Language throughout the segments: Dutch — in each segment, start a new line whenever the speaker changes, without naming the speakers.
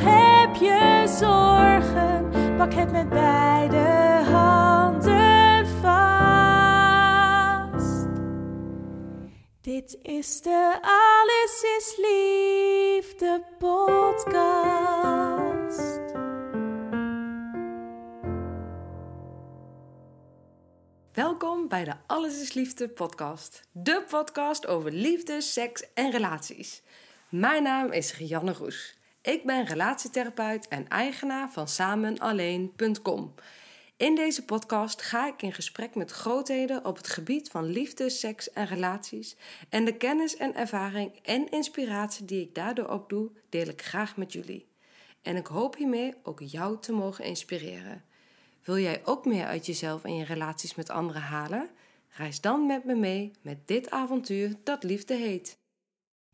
heb je zorgen, pak het met beide handen vast. Dit is de Alles is Liefde podcast.
Welkom bij de Alles is Liefde podcast. De podcast over liefde, seks en relaties. Mijn naam is Rianne Roes. Ik ben relatietherapeut en eigenaar van samenalleen.com. In deze podcast ga ik in gesprek met grootheden op het gebied van liefde, seks en relaties. En de kennis en ervaring en inspiratie die ik daardoor opdoe, deel ik graag met jullie. En ik hoop hiermee ook jou te mogen inspireren. Wil jij ook meer uit jezelf en je relaties met anderen halen? Reis dan met me mee met dit avontuur dat liefde heet.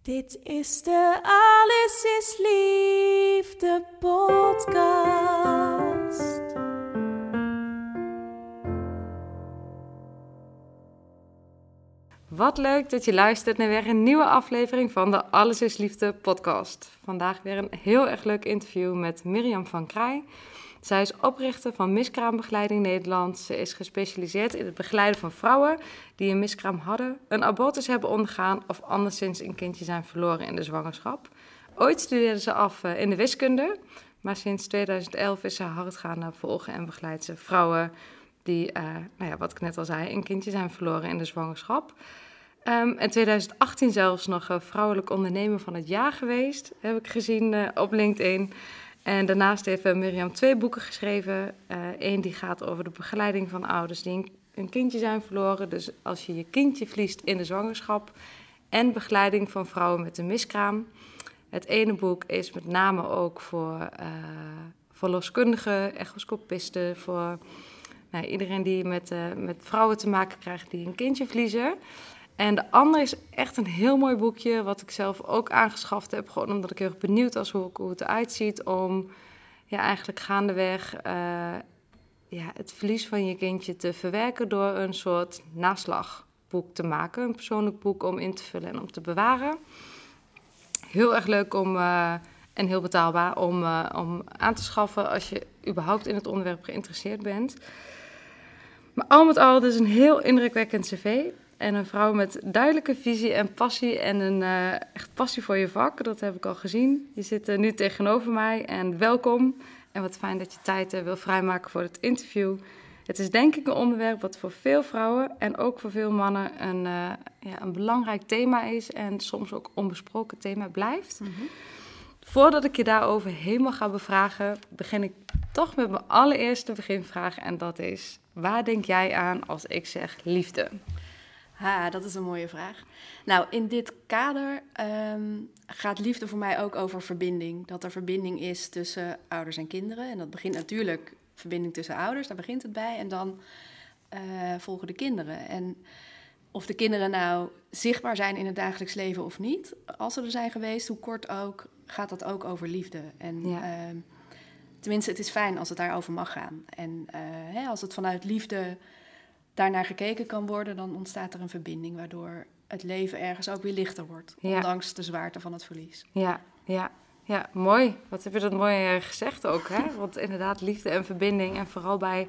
Dit is de Alles is Liefde podcast.
Wat leuk dat je luistert naar weer een nieuwe aflevering van de Alles is Liefde podcast. Vandaag weer een heel erg leuk interview met Mirjam van Kraai. Zij is oprichter van Miskraambegeleiding Nederland. Ze is gespecialiseerd in het begeleiden van vrouwen die een miskraam hadden, een abortus hebben ondergaan of anderszins een kindje zijn verloren in de zwangerschap. Ooit studeerde ze af eh, in de wiskunde, maar sinds 2011 is ze hard gaan volgen en begeleidt ze vrouwen die, uh, nou ja, wat ik net al zei, een kindje zijn verloren in de zwangerschap. Um, in 2018 zelfs nog vrouwelijk ondernemer van het jaar geweest, heb ik gezien uh, op LinkedIn. En daarnaast heeft Mirjam twee boeken geschreven. Eén die gaat over de begeleiding van ouders die een, kindje zijn verloren. Dus als je je kindje verliest in de zwangerschap. En begeleiding van vrouwen met een miskraam. Het ene boek is met name ook voor, uh, voor loskundigen, echoscopisten, voor nou, iedereen die met, met vrouwen te maken krijgt die een kindje verliezen. En de andere is echt een heel mooi boekje, wat ik zelf ook aangeschaft heb. Gewoon omdat ik heel erg benieuwd was hoe, het eruit ziet. Om ja, eigenlijk gaandeweg uh, ja, het verlies van je kindje te verwerken door een soort naslagboek te maken. Een persoonlijk boek om in te vullen en om te bewaren. Heel erg leuk om, uh, en heel betaalbaar om, uh, om aan te schaffen als je überhaupt in het onderwerp geïnteresseerd bent. Maar al met al, is een heel indrukwekkend cv. En een vrouw met duidelijke visie en passie en een uh, echt passie voor je vak. Dat heb ik al gezien. Je zit uh, nu tegenover mij en welkom. En wat fijn dat je tijd uh, wil vrijmaken voor het interview. Het is denk ik een onderwerp wat voor veel vrouwen en ook voor veel mannen een, ja, een belangrijk thema is. En soms ook onbesproken thema blijft. Mm -hmm. Voordat ik je daarover helemaal ga bevragen, begin ik toch met mijn allereerste beginvraag. En dat is, waar denk jij aan als ik zeg liefde?
Ha, dat is een mooie vraag. Nou, in dit kader um, gaat liefde voor mij ook over verbinding. Dat er verbinding is tussen ouders en kinderen. En dat begint natuurlijk verbinding tussen ouders, daar begint het bij. En dan uh, volgen de kinderen. En of de kinderen nou zichtbaar zijn in het dagelijks leven of niet, als ze er zijn geweest, hoe kort ook, gaat dat ook over liefde. En ja. uh, tenminste, het is fijn als het daarover mag gaan. En uh, hè, als het vanuit liefde daarnaar gekeken kan worden, dan ontstaat er een verbinding waardoor het leven ergens ook weer lichter wordt, ja. ondanks de zwaarte van het verlies.
Ja, ja, ja, mooi. Wat heb je dat mooi gezegd ook, hè? Want inderdaad, liefde en verbinding en vooral bij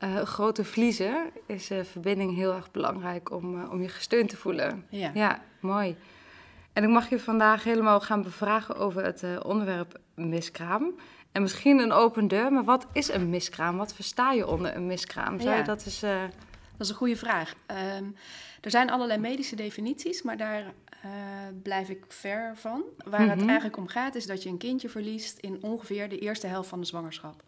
uh, grote verliezen is uh, verbinding heel erg belangrijk om, uh, om je gesteund te voelen.
Ja.
ja, mooi. En ik mag je vandaag helemaal gaan bevragen over het onderwerp miskraam. En misschien een open deur, maar wat is een miskraam? Wat versta je onder een miskraam? Zou
ja.
dat eens... Uh...
Dat is een goede vraag. Um, er zijn allerlei medische definities, maar daar uh, blijf ik ver van. Waar mm -hmm. het eigenlijk om gaat, is dat je een kindje verliest in ongeveer de eerste helft van de zwangerschap.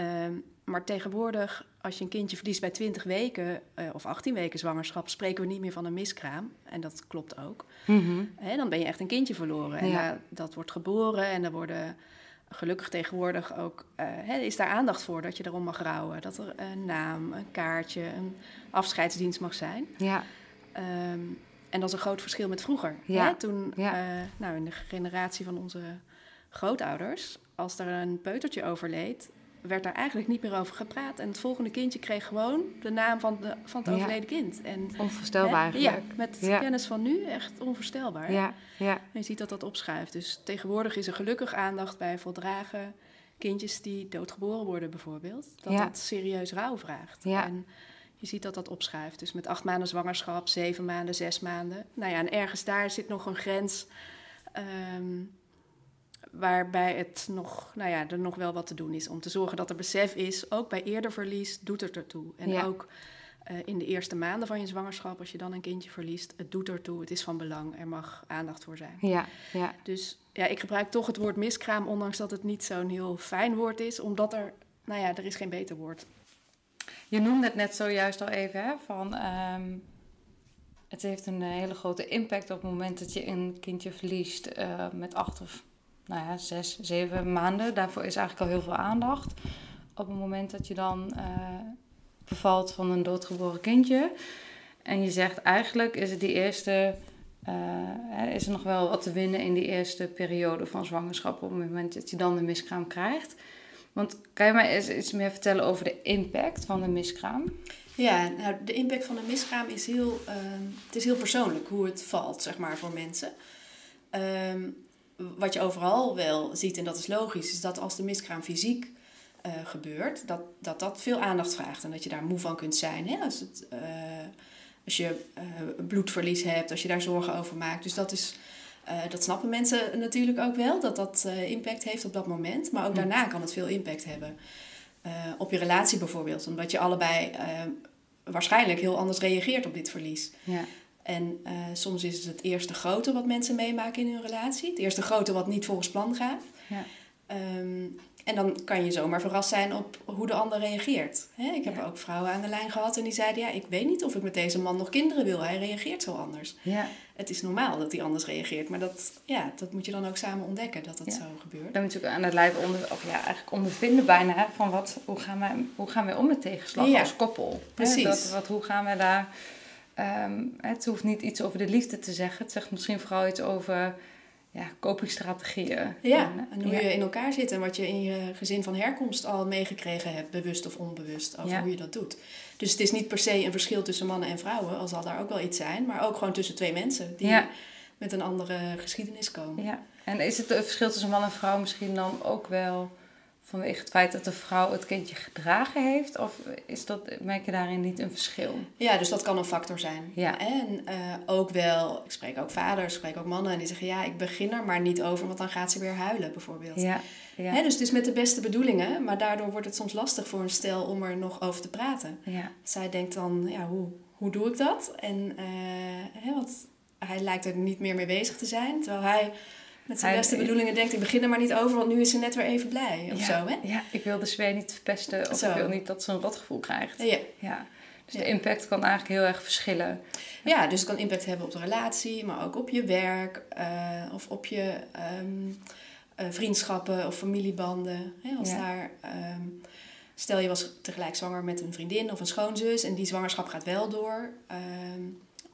Um, maar tegenwoordig, als je een kindje verliest bij 20 weken uh, of 18 weken zwangerschap, spreken we niet meer van een miskraam. En dat klopt ook.
Mm -hmm.
He, dan ben je echt een kindje verloren. En
Ja.
dat, dat wordt geboren en er worden gelukkig tegenwoordig ook uh, hè, is daar aandacht voor dat je erom mag rouwen. Dat er een naam, een kaartje, een afscheidsdienst mag zijn.
Ja,
Um, en dat is een groot verschil met vroeger.
Ja.
Hè? Toen,
Ja.
eh, nou, in de generatie van onze grootouders, als er een peutertje overleed, werd daar eigenlijk niet meer over gepraat. En het volgende kindje kreeg gewoon de naam van, de, van het
Ja.
overleden kind. En,
Onvoorstelbaar
hè, ja, met
Ja.
kennis van nu echt onvoorstelbaar.
Ja, ja,
En je ziet dat dat opschuift. Dus tegenwoordig is er gelukkig aandacht bij voldragen kindjes die doodgeboren worden bijvoorbeeld. Dat
Ja.
dat serieus rouw vraagt.
Ja.
En je ziet dat dat opschuift. Dus met acht maanden zwangerschap, zeven maanden, zes maanden. Nou ja, en ergens daar zit nog een grens... ehm, waarbij het nog, nou ja, er nog wel wat te doen is. Om te zorgen dat er besef is, ook bij eerder verlies doet het ertoe. En
Ja.
ook eh, in de eerste maanden van je zwangerschap, als je dan een kindje verliest... het doet ertoe, het is van belang, er mag aandacht voor zijn.
ja, ja.
Dus ja, ik gebruik toch het woord miskraam, ondanks dat het niet zo'n heel fijn woord is, omdat er, nou ja, er is geen beter woord.
Je noemde het net zojuist al even, hè, van ehm, het heeft een hele grote impact op het moment dat je een kindje verliest eh, met acht of nou ja, zes, zeven maanden. Daarvoor is eigenlijk al heel veel aandacht. Op het moment dat je dan eh, bevalt van een doodgeboren kindje en je zegt eigenlijk is het die eerste, eh, is er nog wel wat te winnen in die eerste periode van zwangerschap op het moment dat je dan de miskraam krijgt. Want kan je mij eens iets meer vertellen over de impact van de miskraam?
Ja, nou, de impact van een miskraam is heel, ehm, het is heel persoonlijk hoe het valt, zeg maar, voor mensen. Ehm, wat je overal wel ziet, en dat is logisch, is dat als de miskraam fysiek eh, gebeurt, dat, dat dat veel aandacht vraagt en dat je daar moe van kunt zijn. Hè? Als, het, eh, als je eh, bloedverlies hebt, als je daar zorgen over maakt. Dus dat is. dat snappen mensen natuurlijk ook wel, dat dat impact heeft op dat moment. Maar ook daarna kan het veel impact hebben. Op je relatie bijvoorbeeld, omdat je allebei waarschijnlijk heel anders reageert op dit verlies.
Ja,
En eh, soms is het het eerste grote wat mensen meemaken in hun relatie. Het eerste grote wat niet volgens plan gaat.
ja,
Ehm, en dan kan je zomaar verrast zijn op hoe de ander reageert. Hè, ik heb
Ja.
ook vrouwen aan de lijn gehad en die zeiden... ja, ik weet niet of ik met deze man nog kinderen wil. Hij reageert zo anders.
ja.
Het is normaal dat hij anders reageert. Maar dat, ja, dat moet je dan ook samen ontdekken, dat dat
Ja.
zo gebeurt.
Dan moet je ook aan het lijf onder, of ja, eigenlijk ondervinden bijna, van wat, hoe, gaan wij, hoe gaan wij om met tegenslag als koppel?
Precies.
dat, wat, hoe gaan wij daar... ehm, het hoeft niet iets over de liefde te zeggen. Het zegt misschien vooral iets over ja, copingstrategieën.
Ja,
En,
en hoe
ja.
je in elkaar zit en wat je in je gezin van herkomst al meegekregen hebt, bewust of onbewust, over
Ja.
hoe je dat doet. Dus het is niet per se een verschil tussen mannen en vrouwen, al zal daar ook wel iets zijn, maar ook gewoon tussen twee mensen die
Ja.
met een andere geschiedenis komen.
Ja, en is het het verschil tussen man en vrouw misschien dan ook wel vanwege het feit dat de vrouw het kindje gedragen heeft? Of is dat, merk je daarin niet een verschil?
Ja, dus dat kan een factor zijn.
Ja.
En eh, ook wel, ik spreek ook vaders, ik spreek ook mannen en die zeggen ja, ik begin er maar niet over, want dan gaat ze weer huilen bijvoorbeeld.
Ja, ja,
Hè, dus het is met de beste bedoelingen, maar daardoor wordt het soms lastig voor een stel om er nog over te praten.
ja,
Zij denkt dan, ja, hoe, hoe doe ik dat? En eh, hè, want hij lijkt er niet meer mee bezig te zijn. Terwijl hij met zijn
Hij-
beste bedoelingen denkt, ik begin er maar niet over, want nu is ze net weer even blij. Of
ja,
zo, hè?
ja, ik wil de sfeer niet verpesten of
Zo.
ik wil niet dat ze een rotgevoel krijgt.
Ja.
Ja, dus
Ja.
de impact kan eigenlijk heel erg verschillen.
ja, dus het kan impact hebben op de relatie, maar ook op je werk eh, of op je ehm, eh, vriendschappen of familiebanden. Hè, als daar, ehm, stel je was tegelijk zwanger met een vriendin of een schoonzus en die zwangerschap gaat wel door. ehm,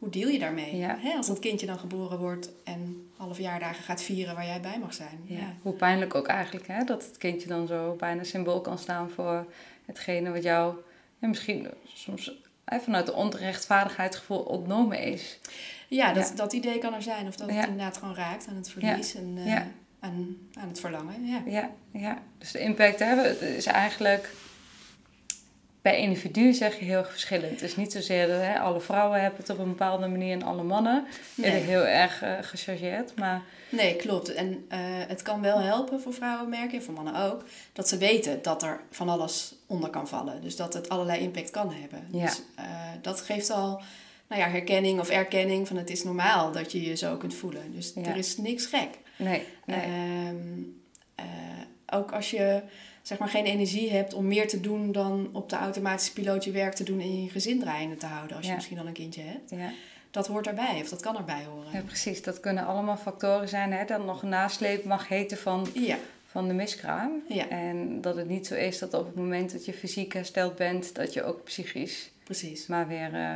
hoe deal je daarmee?
Ja.
Hè, als dat kindje dan geboren wordt en alle verjaardagen gaat vieren waar jij bij mag zijn.
Ja.
Ja.
Hoe pijnlijk ook eigenlijk, hè? dat het kindje dan zo bijna symbool kan staan voor hetgene wat jou ja, misschien soms hè, vanuit de onrechtvaardigheidsgevoel ontnomen is.
Ja, dat, dat idee kan er zijn. Of dat het inderdaad gewoon raakt aan het verlies en eh, aan, aan het verlangen. Ja.
Ja, ja. dus de impact hè, het is eigenlijk bij individu zeg je heel erg verschillend. Het is niet zozeer dat hè, alle vrouwen hebben het op een bepaalde manier en alle mannen
Nee.
heel erg eh, gechargeerd. Maar
Nee, klopt. En eh, het kan wel helpen voor vrouwen, merk je, en voor mannen ook, dat ze weten dat er van alles onder kan vallen. Dus dat het allerlei impact kan hebben.
Ja.
Dus eh, dat geeft al nou ja, herkenning of erkenning van het is normaal dat je je zo kunt voelen. Dus
Ja.
er is niks gek.
nee, nee.
Ehm, eh, ook als je zeg maar geen energie hebt om meer te doen dan op de automatische piloot je werk te doen en je gezin draaiende te houden als je
Ja.
misschien al een kindje hebt.
ja.
Dat hoort erbij of dat kan erbij horen.
ja, precies. Dat kunnen allemaal factoren zijn. Hè, dat nog nasleep mag heten van,
Ja,
van de miskraam. En dat het niet zo is dat op het moment dat je fysiek hersteld bent, dat je ook psychisch
precies.
maar weer eh,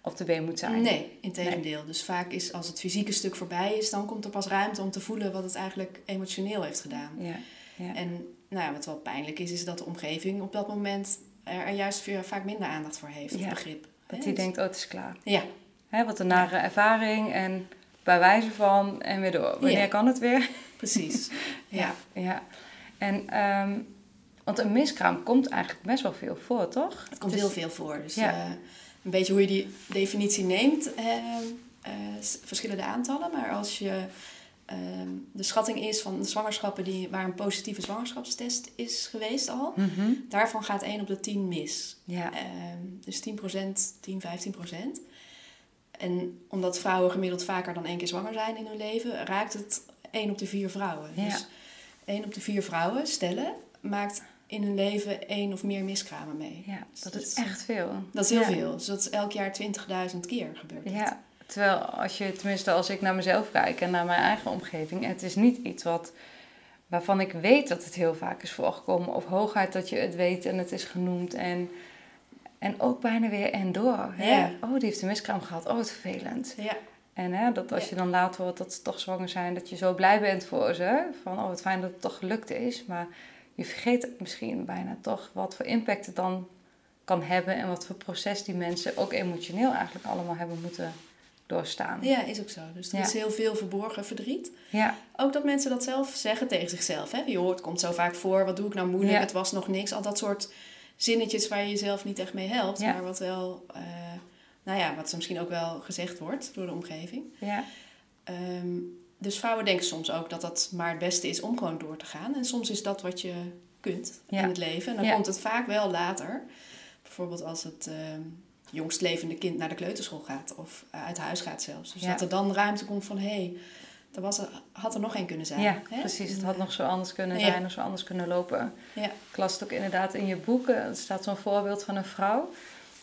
op de been moet zijn.
Nee, integendeel. Dus vaak is als het fysieke stuk voorbij is, dan komt er pas ruimte om te voelen wat het eigenlijk emotioneel heeft gedaan.
Ja. Ja.
En nou ja, wat wel pijnlijk is, is dat de omgeving op dat moment er, juist vaak minder aandacht voor heeft,
Ja,
begrip.
Dat hij
dus-
denkt, oh, het is klaar.
Ja,
Hè, wat een nare ervaring en bij wijze van en weer door. Wanneer
Ja.
kan het weer?
precies. ja.
ja. En, ehm, want een miskraam komt eigenlijk best wel veel voor, toch?
Het komt
is-
heel veel voor. Dus
Ja.
eh, een beetje hoe je die definitie neemt, eh, eh, verschillende aantallen. Maar als je ehm, de schatting is van de zwangerschappen die, waar een positieve zwangerschapstest is geweest al,
Mhm.
daarvan gaat 1 op de 10 mis.
Ja,
Ehm, dus 10%, 10, 15%. En omdat vrouwen gemiddeld vaker dan één keer zwanger zijn in hun leven, raakt het 1 op de 4 vrouwen.
Ja.
Dus 1 op de 4 vrouwen, stellen, maakt in hun leven één of meer miskramen mee.
ja,
Dus
dat is echt veel.
Dat is heel
Ja.
veel. Dus dat is elk jaar 20.000 keer gebeurd.
Ja, terwijl als je, tenminste als ik naar mezelf kijk en naar mijn eigen omgeving, het is niet iets wat, waarvan ik weet dat het heel vaak is voorgekomen. Of hooguit dat je het weet en het is genoemd en, en ook bijna weer en door. Hè?
Ja.
Oh, die heeft een miskraam gehad. Oh, wat vervelend.
Ja,
En hè, dat als je dan later hoort dat ze toch zwanger zijn, dat je zo blij bent voor ze. Van, oh, wat fijn dat het toch gelukt is. Maar je vergeet misschien bijna toch wat voor impact het dan kan hebben. En wat voor proces die mensen ook emotioneel eigenlijk allemaal hebben moeten doorstaan.
ja is ook zo. Dus er
Ja.
is heel veel verborgen verdriet.
Ja,
Ook dat mensen dat zelf zeggen tegen zichzelf. Hè? Je hoort, het komt zo vaak voor. Wat doe ik nou moeilijk?
Ja.
Het was nog niks. Al dat soort zinnetjes waar je jezelf niet echt mee helpt.
Ja.
Maar wat wel, eh, nou ja, wat misschien ook wel gezegd wordt door de omgeving.
ja,
Ehm, dus vrouwen denken soms ook dat dat maar het beste is om gewoon door te gaan. En soms is dat wat je kunt in het leven. En dan komt het vaak wel later. Bijvoorbeeld als het ehm jongst levende kind naar de kleuterschool gaat. Of eh, uit huis gaat zelfs. Dus
Ja.
dat er dan ruimte komt van... hé, hey, er was er, had er nog één kunnen zijn.
ja,
hè?
precies. Het had nog zo anders kunnen
Ja.
zijn of zo anders kunnen lopen.
Ja.
Ik las het ook inderdaad in je boek. eh, Er staat zo'n voorbeeld van een vrouw.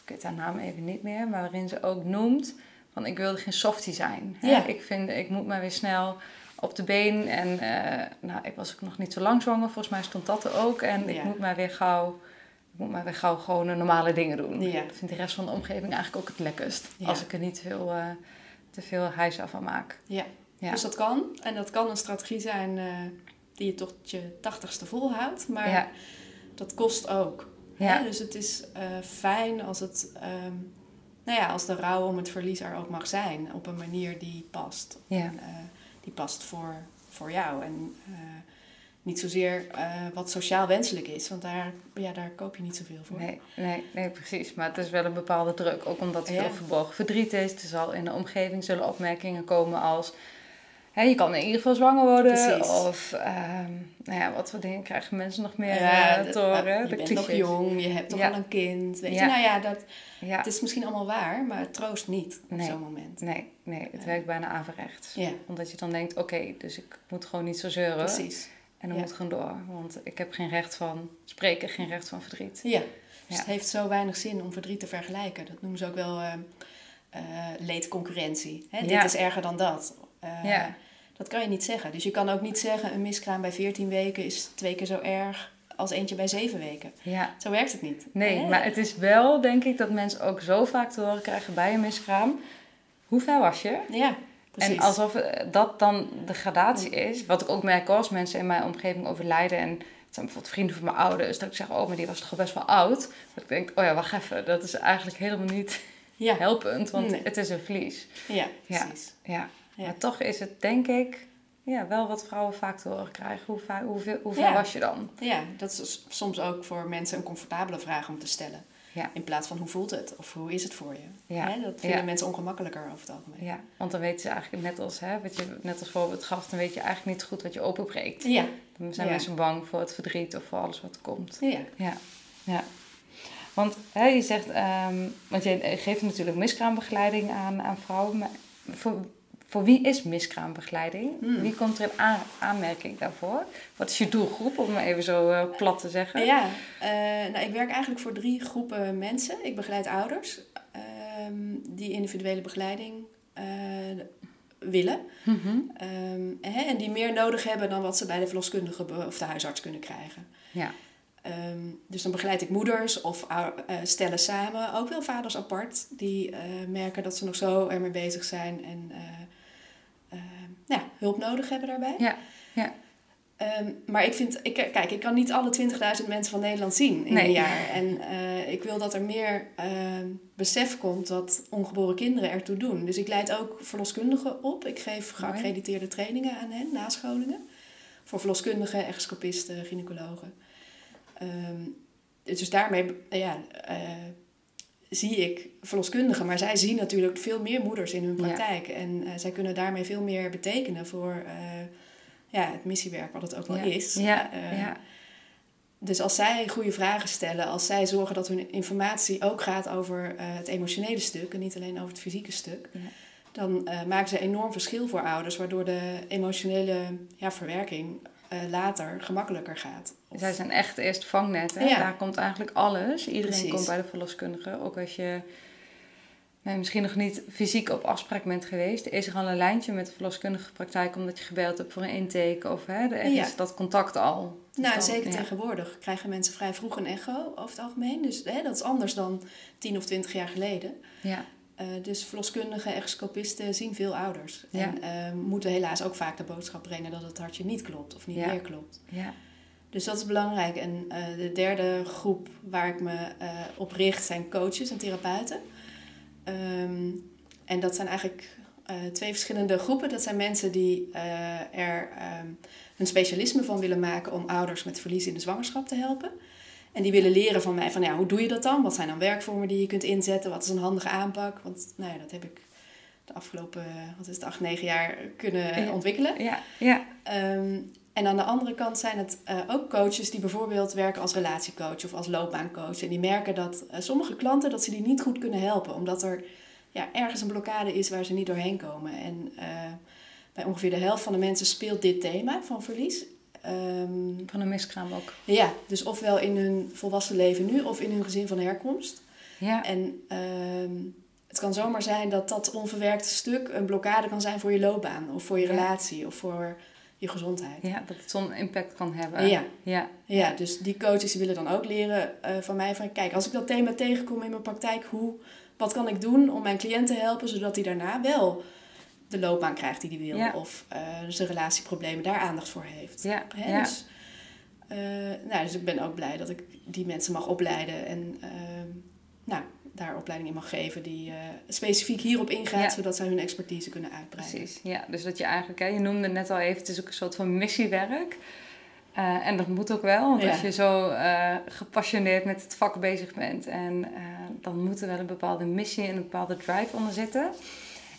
Ik weet haar naam even niet meer. Maar waarin ze ook noemt van ik wilde geen softie zijn. Hè?
Ja.
Ik vind, ik moet maar weer snel op de been. En eh, nou, ik was ook nog niet zo lang zwanger. Volgens mij stond dat er ook. En ik moet maar weer gauw... Maar weer gauw gewoon normale dingen doen.
Ja.
Ik vind de rest van de omgeving eigenlijk ook het lekkerst.
Ja.
Als ik er niet veel, eh, te veel hijsa van maak.
Ja.
Ja.
Dus dat kan. En dat kan een strategie zijn eh, die je tot je tachtigste volhoudt. Maar dat kost ook.
Ja.
Dus het is eh, fijn als, het, ehm, nou ja, als de rouw om het verlies er ook mag zijn. Op een manier die past.
Ja.
En, die past voor, voor jou. En niet zozeer eh, wat sociaal wenselijk is. Want daar, ja, daar koop je niet zoveel voor.
Nee, nee, nee, precies. Maar het is wel een bepaalde druk. Ook omdat er
Ja.
veel verborgen verdriet is. Er zal in de omgeving zullen opmerkingen komen als... Hè, je kan in ieder geval zwanger worden.
Precies.
Of ehm, nou ja, wat voor dingen krijgen mensen nog meer
Ja,
eh,
de-
te horen?
eh, je
De
bent nog jong, je hebt toch
Ja.
al een kind. Weet
Ja.
je, nou ja, dat, het is misschien allemaal waar, maar het troost niet op zo'n moment.
nee, nee, het werkt bijna averechts. Omdat je dan denkt, oké, dus ik moet gewoon niet zo zeuren.
precies.
En dan
Ja.
moet gewoon door. Want ik heb geen recht van spreken, geen recht van verdriet.
Ja, dus het heeft zo weinig zin om verdriet te vergelijken. Dat noemen ze ook wel eh, eh, leedconcurrentie. Hè? Dit is erger dan dat. Eh,
Ja.
Dat kan je niet zeggen. Dus je kan ook niet zeggen, een miskraam bij 14 weken is twee keer zo erg als eentje bij 7 weken.
Ja,
Zo werkt het niet.
Nee, maar het is wel, denk ik, dat mensen ook zo vaak te horen krijgen bij een miskraam. Hoe ver was je?
Ja, precies.
En alsof eh, dat dan de gradatie is. Wat ik ook merk als mensen in mijn omgeving overlijden. En het zijn bijvoorbeeld vrienden van mijn ouders. Dat ik zeg, oh, maar die was toch al best wel oud. Dat ik denk, oh ja, wacht even. Dat is eigenlijk helemaal niet
ja.
helpend. Want
Nee.
het is een verlies.
ja, precies.
Ja.
Ja.
Maar toch is het, denk ik, ja, wel wat vrouwen vaak te horen krijgen. Hoe, hoeveel, hoe ver
Ja.
was je dan?
Ja, dat is soms ook voor mensen een comfortabele vraag om te stellen.
Ja.
In plaats van hoe voelt het of hoe is het voor je.
Ja.
Hè? Dat vinden
Ja.
mensen ongemakkelijker over het algemeen.
Ja, want dan weten ze eigenlijk net als, hè, wat je net als voorbeeld gaf, dan weet je eigenlijk niet goed wat je openbreekt.
Ja,
Dan zijn mensen bang voor het verdriet of voor alles wat komt.
ja.
Ja, ja. Want hè, je zegt, ehm, want je geeft natuurlijk miskraambegeleiding aan, aan vrouwen. Maar voor, voor wie is miskraambegeleiding?
Hmm.
Wie komt er in aan, aanmerking daarvoor? Wat is je doelgroep, om het even zo eh, plat te zeggen?
Ja, eh, nou, ik werk eigenlijk voor drie groepen mensen. Ik begeleid ouders ehm, die individuele begeleiding eh, willen.
Mhm.
Ehm, hè, en die meer nodig hebben dan wat ze bij de verloskundige of de huisarts kunnen krijgen.
Ja,
Ehm, dus dan begeleid ik moeders of stellen samen, ook wel vaders apart, die merken dat ze nog zo ermee bezig zijn en nou, ja, hulp nodig hebben daarbij.
ja, ja.
Ehm, maar ik vind, ik, kijk, ik kan niet alle 20.000 mensen van Nederland zien in
Nee.
een jaar. En eh, ik wil dat er meer ehm, besef komt dat ongeboren kinderen ertoe doen. Dus ik leid ook verloskundigen op. Ik geef geaccrediteerde trainingen aan hen, nascholingen. Voor verloskundigen, echoscopisten, gynaecologen. Ehm, dus daarmee ja, eh, zie ik verloskundigen. Maar zij zien natuurlijk veel meer moeders in hun
Ja.
praktijk. En eh, zij kunnen daarmee veel meer betekenen voor eh, ja, het missiewerk, wat het ook wel
Ja.
is.
Ja,
Eh,
ja.
Dus als zij goede vragen stellen, als zij zorgen dat hun informatie ook gaat over het emotionele stuk en niet alleen over het fysieke stuk, dan maken ze enorm verschil voor ouders, waardoor de emotionele ja, verwerking later gemakkelijker gaat. Of-
Zij zijn echt eerst vangnet. Hè?
Ja.
Daar komt eigenlijk alles. Iedereen
Precies.
komt bij de verloskundige. Ook als je misschien nog niet fysiek op afspraak bent geweest. Is er al een lijntje met de verloskundige praktijk omdat je gebeld hebt voor een intake? Of hè, er
Ja.
is dat contact al.
Nou, zeker
ja.
tegenwoordig krijgen mensen vrij vroeg een echo over het algemeen. Dus hè, dat is anders dan 10 of 20 jaar geleden.
Ja,
Eh, dus verloskundigen, echoscopisten zien veel ouders.
Ja.
En eh, moeten helaas ook vaak de boodschap brengen dat het hartje niet klopt of niet
Ja.
meer klopt.
ja,
Dus dat is belangrijk. En eh, de derde groep waar ik me op richt zijn coaches en therapeuten. Ehm, en dat zijn eigenlijk twee verschillende groepen. Dat zijn mensen die er ehm, een specialisme van willen maken om ouders met verlies in de zwangerschap te helpen. En die willen leren van mij van ja, hoe doe je dat dan? Wat zijn dan werkvormen die je kunt inzetten? Wat is een handige aanpak? Want nou ja, dat heb ik de afgelopen, wat is het, acht, negen jaar kunnen
Ja.
ontwikkelen.
ja, ja,
Ehm, en aan de andere kant zijn het eh, ook coaches die bijvoorbeeld werken als relatiecoach of als loopbaancoach. En die merken dat eh, sommige klanten dat ze die niet goed kunnen helpen. Omdat er ja, ergens een blokkade is waar ze niet doorheen komen. En eh, bij ongeveer de helft van de mensen speelt dit thema van verlies. Ehm,
van een miskraam ook.
ja, dus ofwel in hun volwassen leven nu of in hun gezin van herkomst.
Ja,
En ehm, het kan zomaar zijn dat dat onverwerkte stuk een blokkade kan zijn voor je loopbaan. Of voor je
Ja.
relatie of voor je gezondheid.
ja, dat het zo'n impact kan hebben.
Ja.
ja,
Ja, dus die coaches willen dan ook leren eh, van mij van kijk, als ik dat thema tegenkom in mijn praktijk, hoe, wat kan ik doen om mijn cliënt te helpen zodat hij daarna wel de loopbaan krijgt die hij wil
Ja.
of eh, zijn relatieproblemen daar aandacht voor heeft.
ja,
Hè,
ja.
dus, eh, nou, dus ik ben ook blij dat ik die mensen mag opleiden en ehm, nou, daar opleiding in mag geven die eh, specifiek hierop ingaat,
Ja.
zodat zij hun expertise kunnen uitbreiden.
Precies, ja. Dus dat je eigenlijk, hè, je noemde net al even, het is ook een soort van missiewerk. Eh, en dat moet ook wel, want
Ja.
als je zo eh, gepassioneerd met het vak bezig bent, en, eh, dan moet er wel een bepaalde missie en een bepaalde drive onder zitten.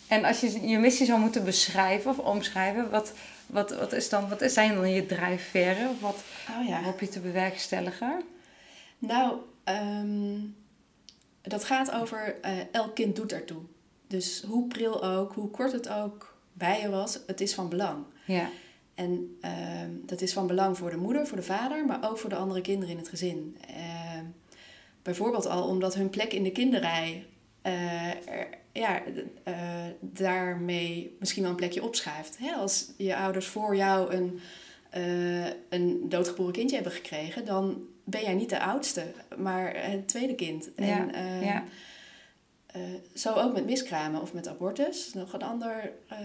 En als je je missie zou moeten beschrijven of omschrijven, wat, wat, wat, is dan, wat zijn dan je drijfveren? Of wat
Oh ja.
hoop je te bewerkstelligen?
Nou, ehm, dat gaat over eh, elk kind doet ertoe. Dus hoe pril ook, hoe kort het ook bij je was, het is van belang.
Ja,
En ehm, dat is van belang voor de moeder, voor de vader, maar ook voor de andere kinderen in het gezin. Ehm, bijvoorbeeld al omdat hun plek in de kinderrij eh, er- ja, eh, daarmee misschien wel een plekje opschuift. Hè? Als je ouders voor jou een, eh, een doodgeboren kindje hebben gekregen, dan ben jij niet de oudste, maar het tweede kind.
Ja,
En, ehm,
ja.
eh, zo ook met miskramen of met abortus. Nog een ander, eh,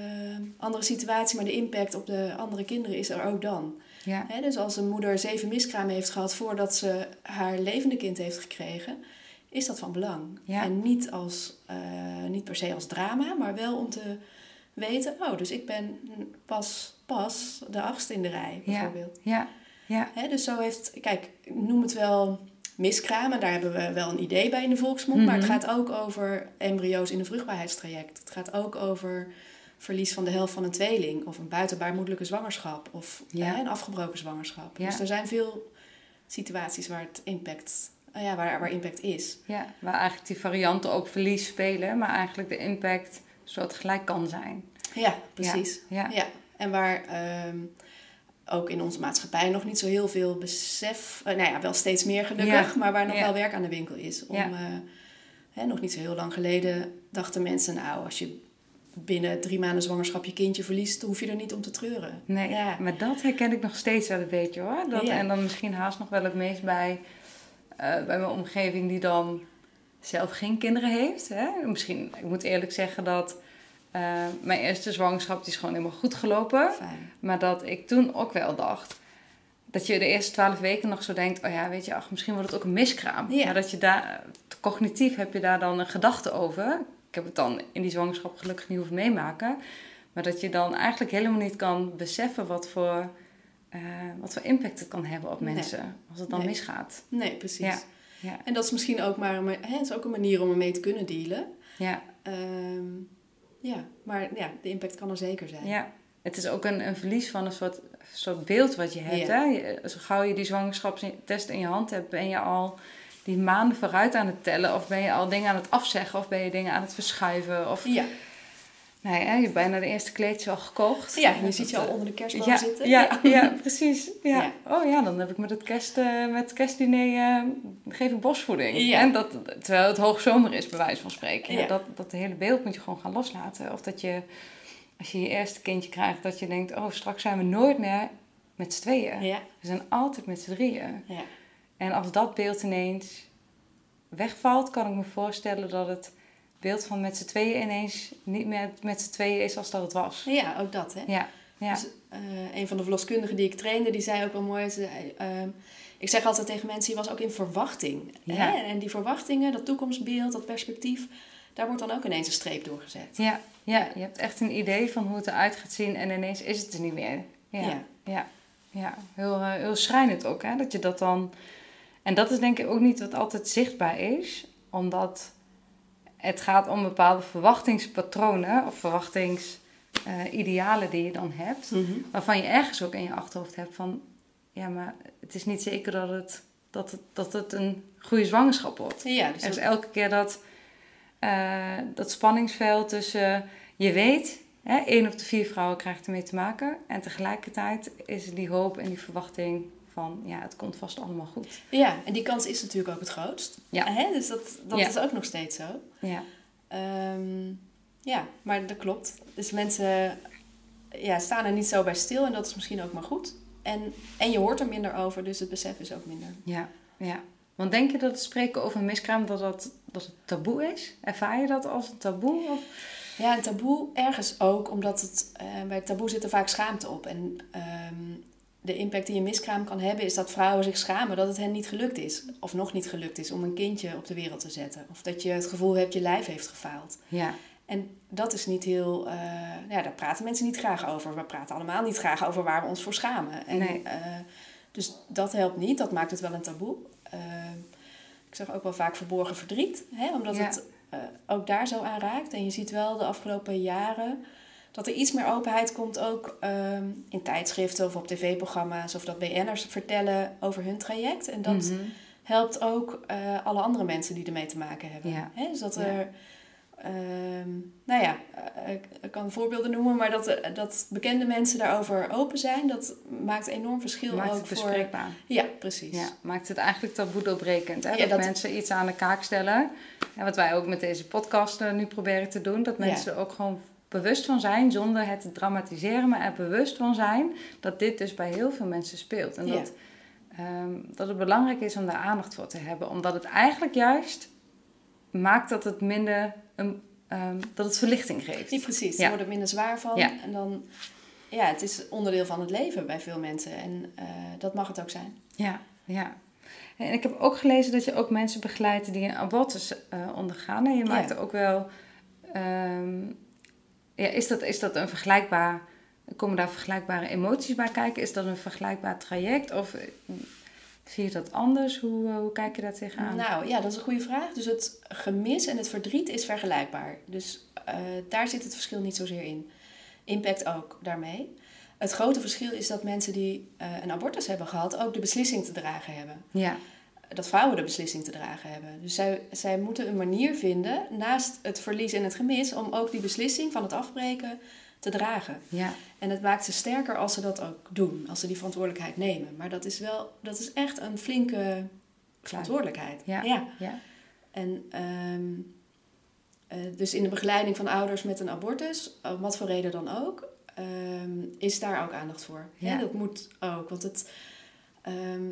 andere situatie, maar de impact op de andere kinderen is er ook dan.
ja,
Hè, dus als een moeder zeven miskramen heeft gehad voordat ze haar levende kind heeft gekregen, is dat van belang.
Ja.
En niet, als, eh, niet per se als drama, maar wel om te weten, oh, dus ik ben pas, pas de achtste in de rij, bijvoorbeeld.
ja, ja,
Hè, dus zo heeft, kijk, noem het wel miskramen, daar hebben we wel een idee bij in de volksmond, maar het
Mhm.
gaat ook over embryo's in een vruchtbaarheidstraject. Het gaat ook over verlies van de helft van een tweeling, of een buitenbaarmoedelijke zwangerschap, of
Ja.
hè, een afgebroken zwangerschap. Dus er zijn veel situaties waar het impact, ja, waar, waar impact is.
ja. Waar eigenlijk die varianten ook verlies spelen, maar eigenlijk de impact soort gelijk kan zijn.
Ja, precies.
Ja,
Ja, en waar ehm, ook in onze maatschappij nog niet zo heel veel besef, eh, nou ja, wel steeds meer gelukkig,
Ja.
maar waar nog wel werk aan de winkel is. Om, eh, hè, nog niet zo heel lang geleden dachten mensen, nou, als je binnen drie maanden zwangerschap je kindje verliest, hoef je er niet om te treuren.
Nee,
Ja.
maar dat herken ik nog steeds wel een beetje hoor. Dat,
Ja.
En dan misschien haast nog wel het meest bij, bij mijn omgeving die dan zelf geen kinderen heeft. Hè? Misschien, ik moet eerlijk zeggen dat eh, mijn eerste zwangerschap die is gewoon helemaal goed gelopen.
Fijn.
Maar dat ik toen ook wel dacht, dat je de eerste twaalf weken nog zo denkt, oh ja, weet je, ach, misschien wordt het ook een miskraam.
Ja.
Maar dat je daar, cognitief heb je daar dan een gedachte over. Ik heb het dan in die zwangerschap gelukkig niet hoeven meemaken. Maar dat je dan eigenlijk helemaal niet kan beseffen wat voor, eh, wat voor impact het kan hebben op
Nee.
mensen. Als het dan
Nee.
misgaat.
Nee, precies.
Ja. Ja.
En dat is misschien ook maar een, hè, is ook een manier om ermee te kunnen dealen.
Ja,
Ehm, ja, maar ja, de impact kan er zeker zijn.
ja. Het is ook een, een verlies van een soort, soort beeld wat je hebt.
Ja.
Hè? Je- Zo gauw je die zwangerschapstest in je hand hebt, ben je al die maanden vooruit aan het tellen. Of ben je al dingen aan het afzeggen. Of ben je dingen aan het verschuiven. Of
Ja,
nou ja, je hebt bijna de eerste kleedjes al gekocht.
ja je ziet je al onder de kerstboom
ja,
zitten.
Ja, ja. precies. Ja. Oh ja, dan heb ik met het, kerst, eh, met het kerstdiner eh, geef ik bosvoeding.
Ja.
En dat, terwijl het hoogzomer is, bij wijze van spreken. Dat, dat hele beeld moet je gewoon gaan loslaten. Of dat je, als je je eerste kindje krijgt, dat je denkt... oh, straks zijn we nooit meer met z'n tweeën.
Ja,
We zijn altijd met z'n drieën.
ja.
En als dat beeld ineens wegvalt, kan ik me voorstellen dat het beeld van met z'n tweeën ineens niet meer met z'n tweeën is als dat het was.
ja ook dat hè.
Ja, ja.
Dus, eh, een van de verloskundigen die ik trainde, die zei ook wel mooi. Ze, zei, ehm, ik zeg altijd tegen mensen, je was ook in verwachting.
Ja.
Hè? En die verwachtingen, dat toekomstbeeld, dat perspectief, daar wordt dan ook ineens een streep doorgezet.
Ja, ja, je hebt echt een idee van hoe het eruit gaat zien en ineens is het er niet meer. Ja, ja,
Ja.
ja. Heel, eh, heel schrijnend ook, hè, dat je dat dan... En dat is denk ik ook niet wat altijd zichtbaar is, omdat het gaat om bepaalde verwachtingspatronen of verwachtingsidealen die je dan hebt, waarvan je ergens ook in je achterhoofd hebt van, ja, maar het is niet zeker dat het, dat het, dat het een goede zwangerschap wordt.
Ja, dus
Er is
dat-
elke keer dat, eh, dat spanningsveld tussen je weet, hè, één op de vier vrouwen krijgt ermee te maken. En tegelijkertijd is die hoop en die verwachting van, ja, het komt vast allemaal goed.
ja, en die kans is natuurlijk ook het grootst.
Ja.
Hè? Dus dat, dat
Ja.
is ook nog steeds zo.
Ja,
Ehm, ja, maar dat klopt. Dus mensen ja, staan er niet zo bij stil en dat is misschien ook maar goed. En, en je hoort er minder over, dus het besef is ook minder.
ja, ja. Want denk je dat het spreken over miskraam, dat, dat, dat het taboe is? Ervaar je dat als een taboe? Of?
Ja, een taboe ergens ook, omdat het, eh, bij taboe zit er vaak schaamte op. En ehm, de impact die een miskraam kan hebben, is dat vrouwen zich schamen dat het hen niet gelukt is. Of nog niet gelukt is om een kindje op de wereld te zetten. Of dat je het gevoel hebt je lijf heeft gefaald.
Ja,
En dat is niet heel. eh, ja, daar praten mensen niet graag over. We praten allemaal niet graag over waar we ons voor schamen. En,
Nee.
eh, dus dat helpt niet, dat maakt het wel een taboe. Eh, ik zeg ook wel vaak verborgen verdriet, hè, omdat
Ja.
het ook daar zo aan raakt. En je ziet wel de afgelopen jaren dat er iets meer openheid komt, ook ehm, in tijdschriften of op tv-programma's, of dat BN'ers vertellen over hun traject. En dat
Mhm.
helpt ook eh, alle andere mensen die ermee te maken hebben.
Ja.
Hè? Dus dat
Ja.
er, ehm, nou ja, eh, ik, kan voorbeelden noemen, maar dat, eh, dat bekende mensen daarover open zijn, dat maakt enorm verschil
maakt
ook
het
voor.
bespreekbaar.
Ja, precies.
Ja, maakt het eigenlijk taboe doorbrekend. Hè?
Ja,
dat,
dat-
mensen iets aan de kaak stellen. En wat wij ook met deze podcast nu proberen te doen. Dat mensen ook gewoon bewust van zijn, zonder het te dramatiseren, maar er bewust van zijn dat dit dus bij heel veel mensen speelt. En
Ja.
dat, ehm, dat het belangrijk is om daar aandacht voor te hebben. Omdat het eigenlijk juist maakt dat het minder, een, ehm, dat het verlichting geeft.
Precies,
Ja.
wordt er minder zwaar van.
Ja.
En dan, ja, het is onderdeel van het leven bij veel mensen. En eh, dat mag het ook zijn.
Ja, ja. En ik heb ook gelezen dat je ook mensen begeleidt die een abortus eh, ondergaan. En je maakt ook wel. ehm, ja, is, dat, is dat een vergelijkbaar. Komen daar vergelijkbare emoties bij kijken? Is dat een vergelijkbaar traject? Of eh, zie je dat anders? Hoe, eh, hoe kijk je daar tegenaan?
Nou ja, dat is een goede vraag. Dus het gemis en het verdriet is vergelijkbaar. Dus eh, daar zit het verschil niet zozeer in. Impact ook daarmee. Het grote verschil is dat mensen die een abortus hebben gehad ook de beslissing te dragen hebben.
Ja,
Dat vrouwen de beslissing te dragen hebben. Dus zij, zij moeten een manier vinden, naast het verlies en het gemis, om ook die beslissing van het afbreken te dragen.
ja,
En het maakt ze sterker als ze dat ook doen, als ze die verantwoordelijkheid nemen. Maar dat is wel, dat is echt een flinke verantwoordelijkheid.
ja,
ja.
ja.
En ehm, eh, dus in de begeleiding van ouders met een abortus, om wat voor reden dan ook, ehm, is daar ook aandacht voor.
Ja.
Ja. dat moet ook, want het, ehm,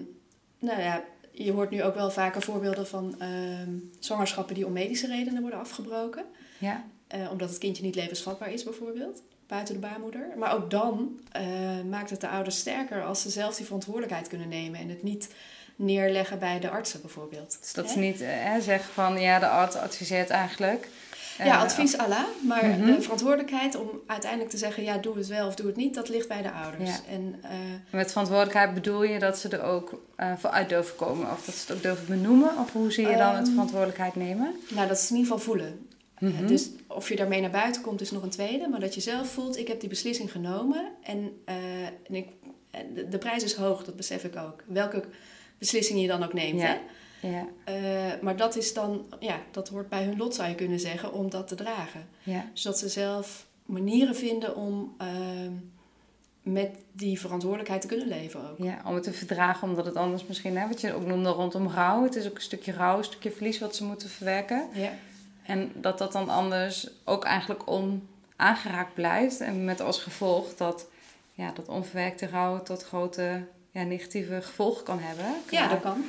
nou ja, je hoort nu ook wel vaker voorbeelden van ehm, zwangerschappen die om medische redenen worden afgebroken.
ja.
Eh, omdat het kindje niet levensvatbaar is bijvoorbeeld. buiten de baarmoeder. Maar ook dan eh, maakt het de ouders sterker als ze zelf die verantwoordelijkheid kunnen nemen en het niet neerleggen bij de artsen bijvoorbeeld.
Dus dat ze niet eh, zeggen van ja, de arts adviseert eigenlijk.
Ja,
Eh,
advies Allah, maar
Mhm.
de verantwoordelijkheid om uiteindelijk te zeggen, ja, doe het wel of doe het niet, dat ligt bij de ouders.
Ja.
En eh,
Met verantwoordelijkheid bedoel je dat ze er ook eh, voor uit durven komen? Of dat ze het ook durven benoemen? Of hoe zie je dan het
Ehm,
verantwoordelijkheid nemen?
nou, dat is in ieder geval voelen.
Mhm.
Dus of je daarmee naar buiten komt is nog een tweede. Maar dat je zelf voelt, ik heb die beslissing genomen. En, en ik, de, de prijs is hoog, dat besef ik ook. Welke beslissing je dan ook neemt.
Ja.
Hè?
Ja,
Eh, maar dat is dan, ja, dat hoort bij hun lot zou je kunnen zeggen, om dat te dragen.
ja,
Dus dat ze zelf manieren vinden om ehm, met die verantwoordelijkheid te kunnen leven ook.
ja, om het te verdragen, omdat het anders misschien, hè, wat je ook noemde rondom rouw. Het is ook een stukje rouw, een stukje verlies wat ze moeten verwerken.
Ja,
En dat dat dan anders ook eigenlijk onaangeraakt blijft. En met als gevolg dat ja, dat onverwerkte rouw tot grote ja, negatieve gevolgen kan hebben.
Ja dat kan.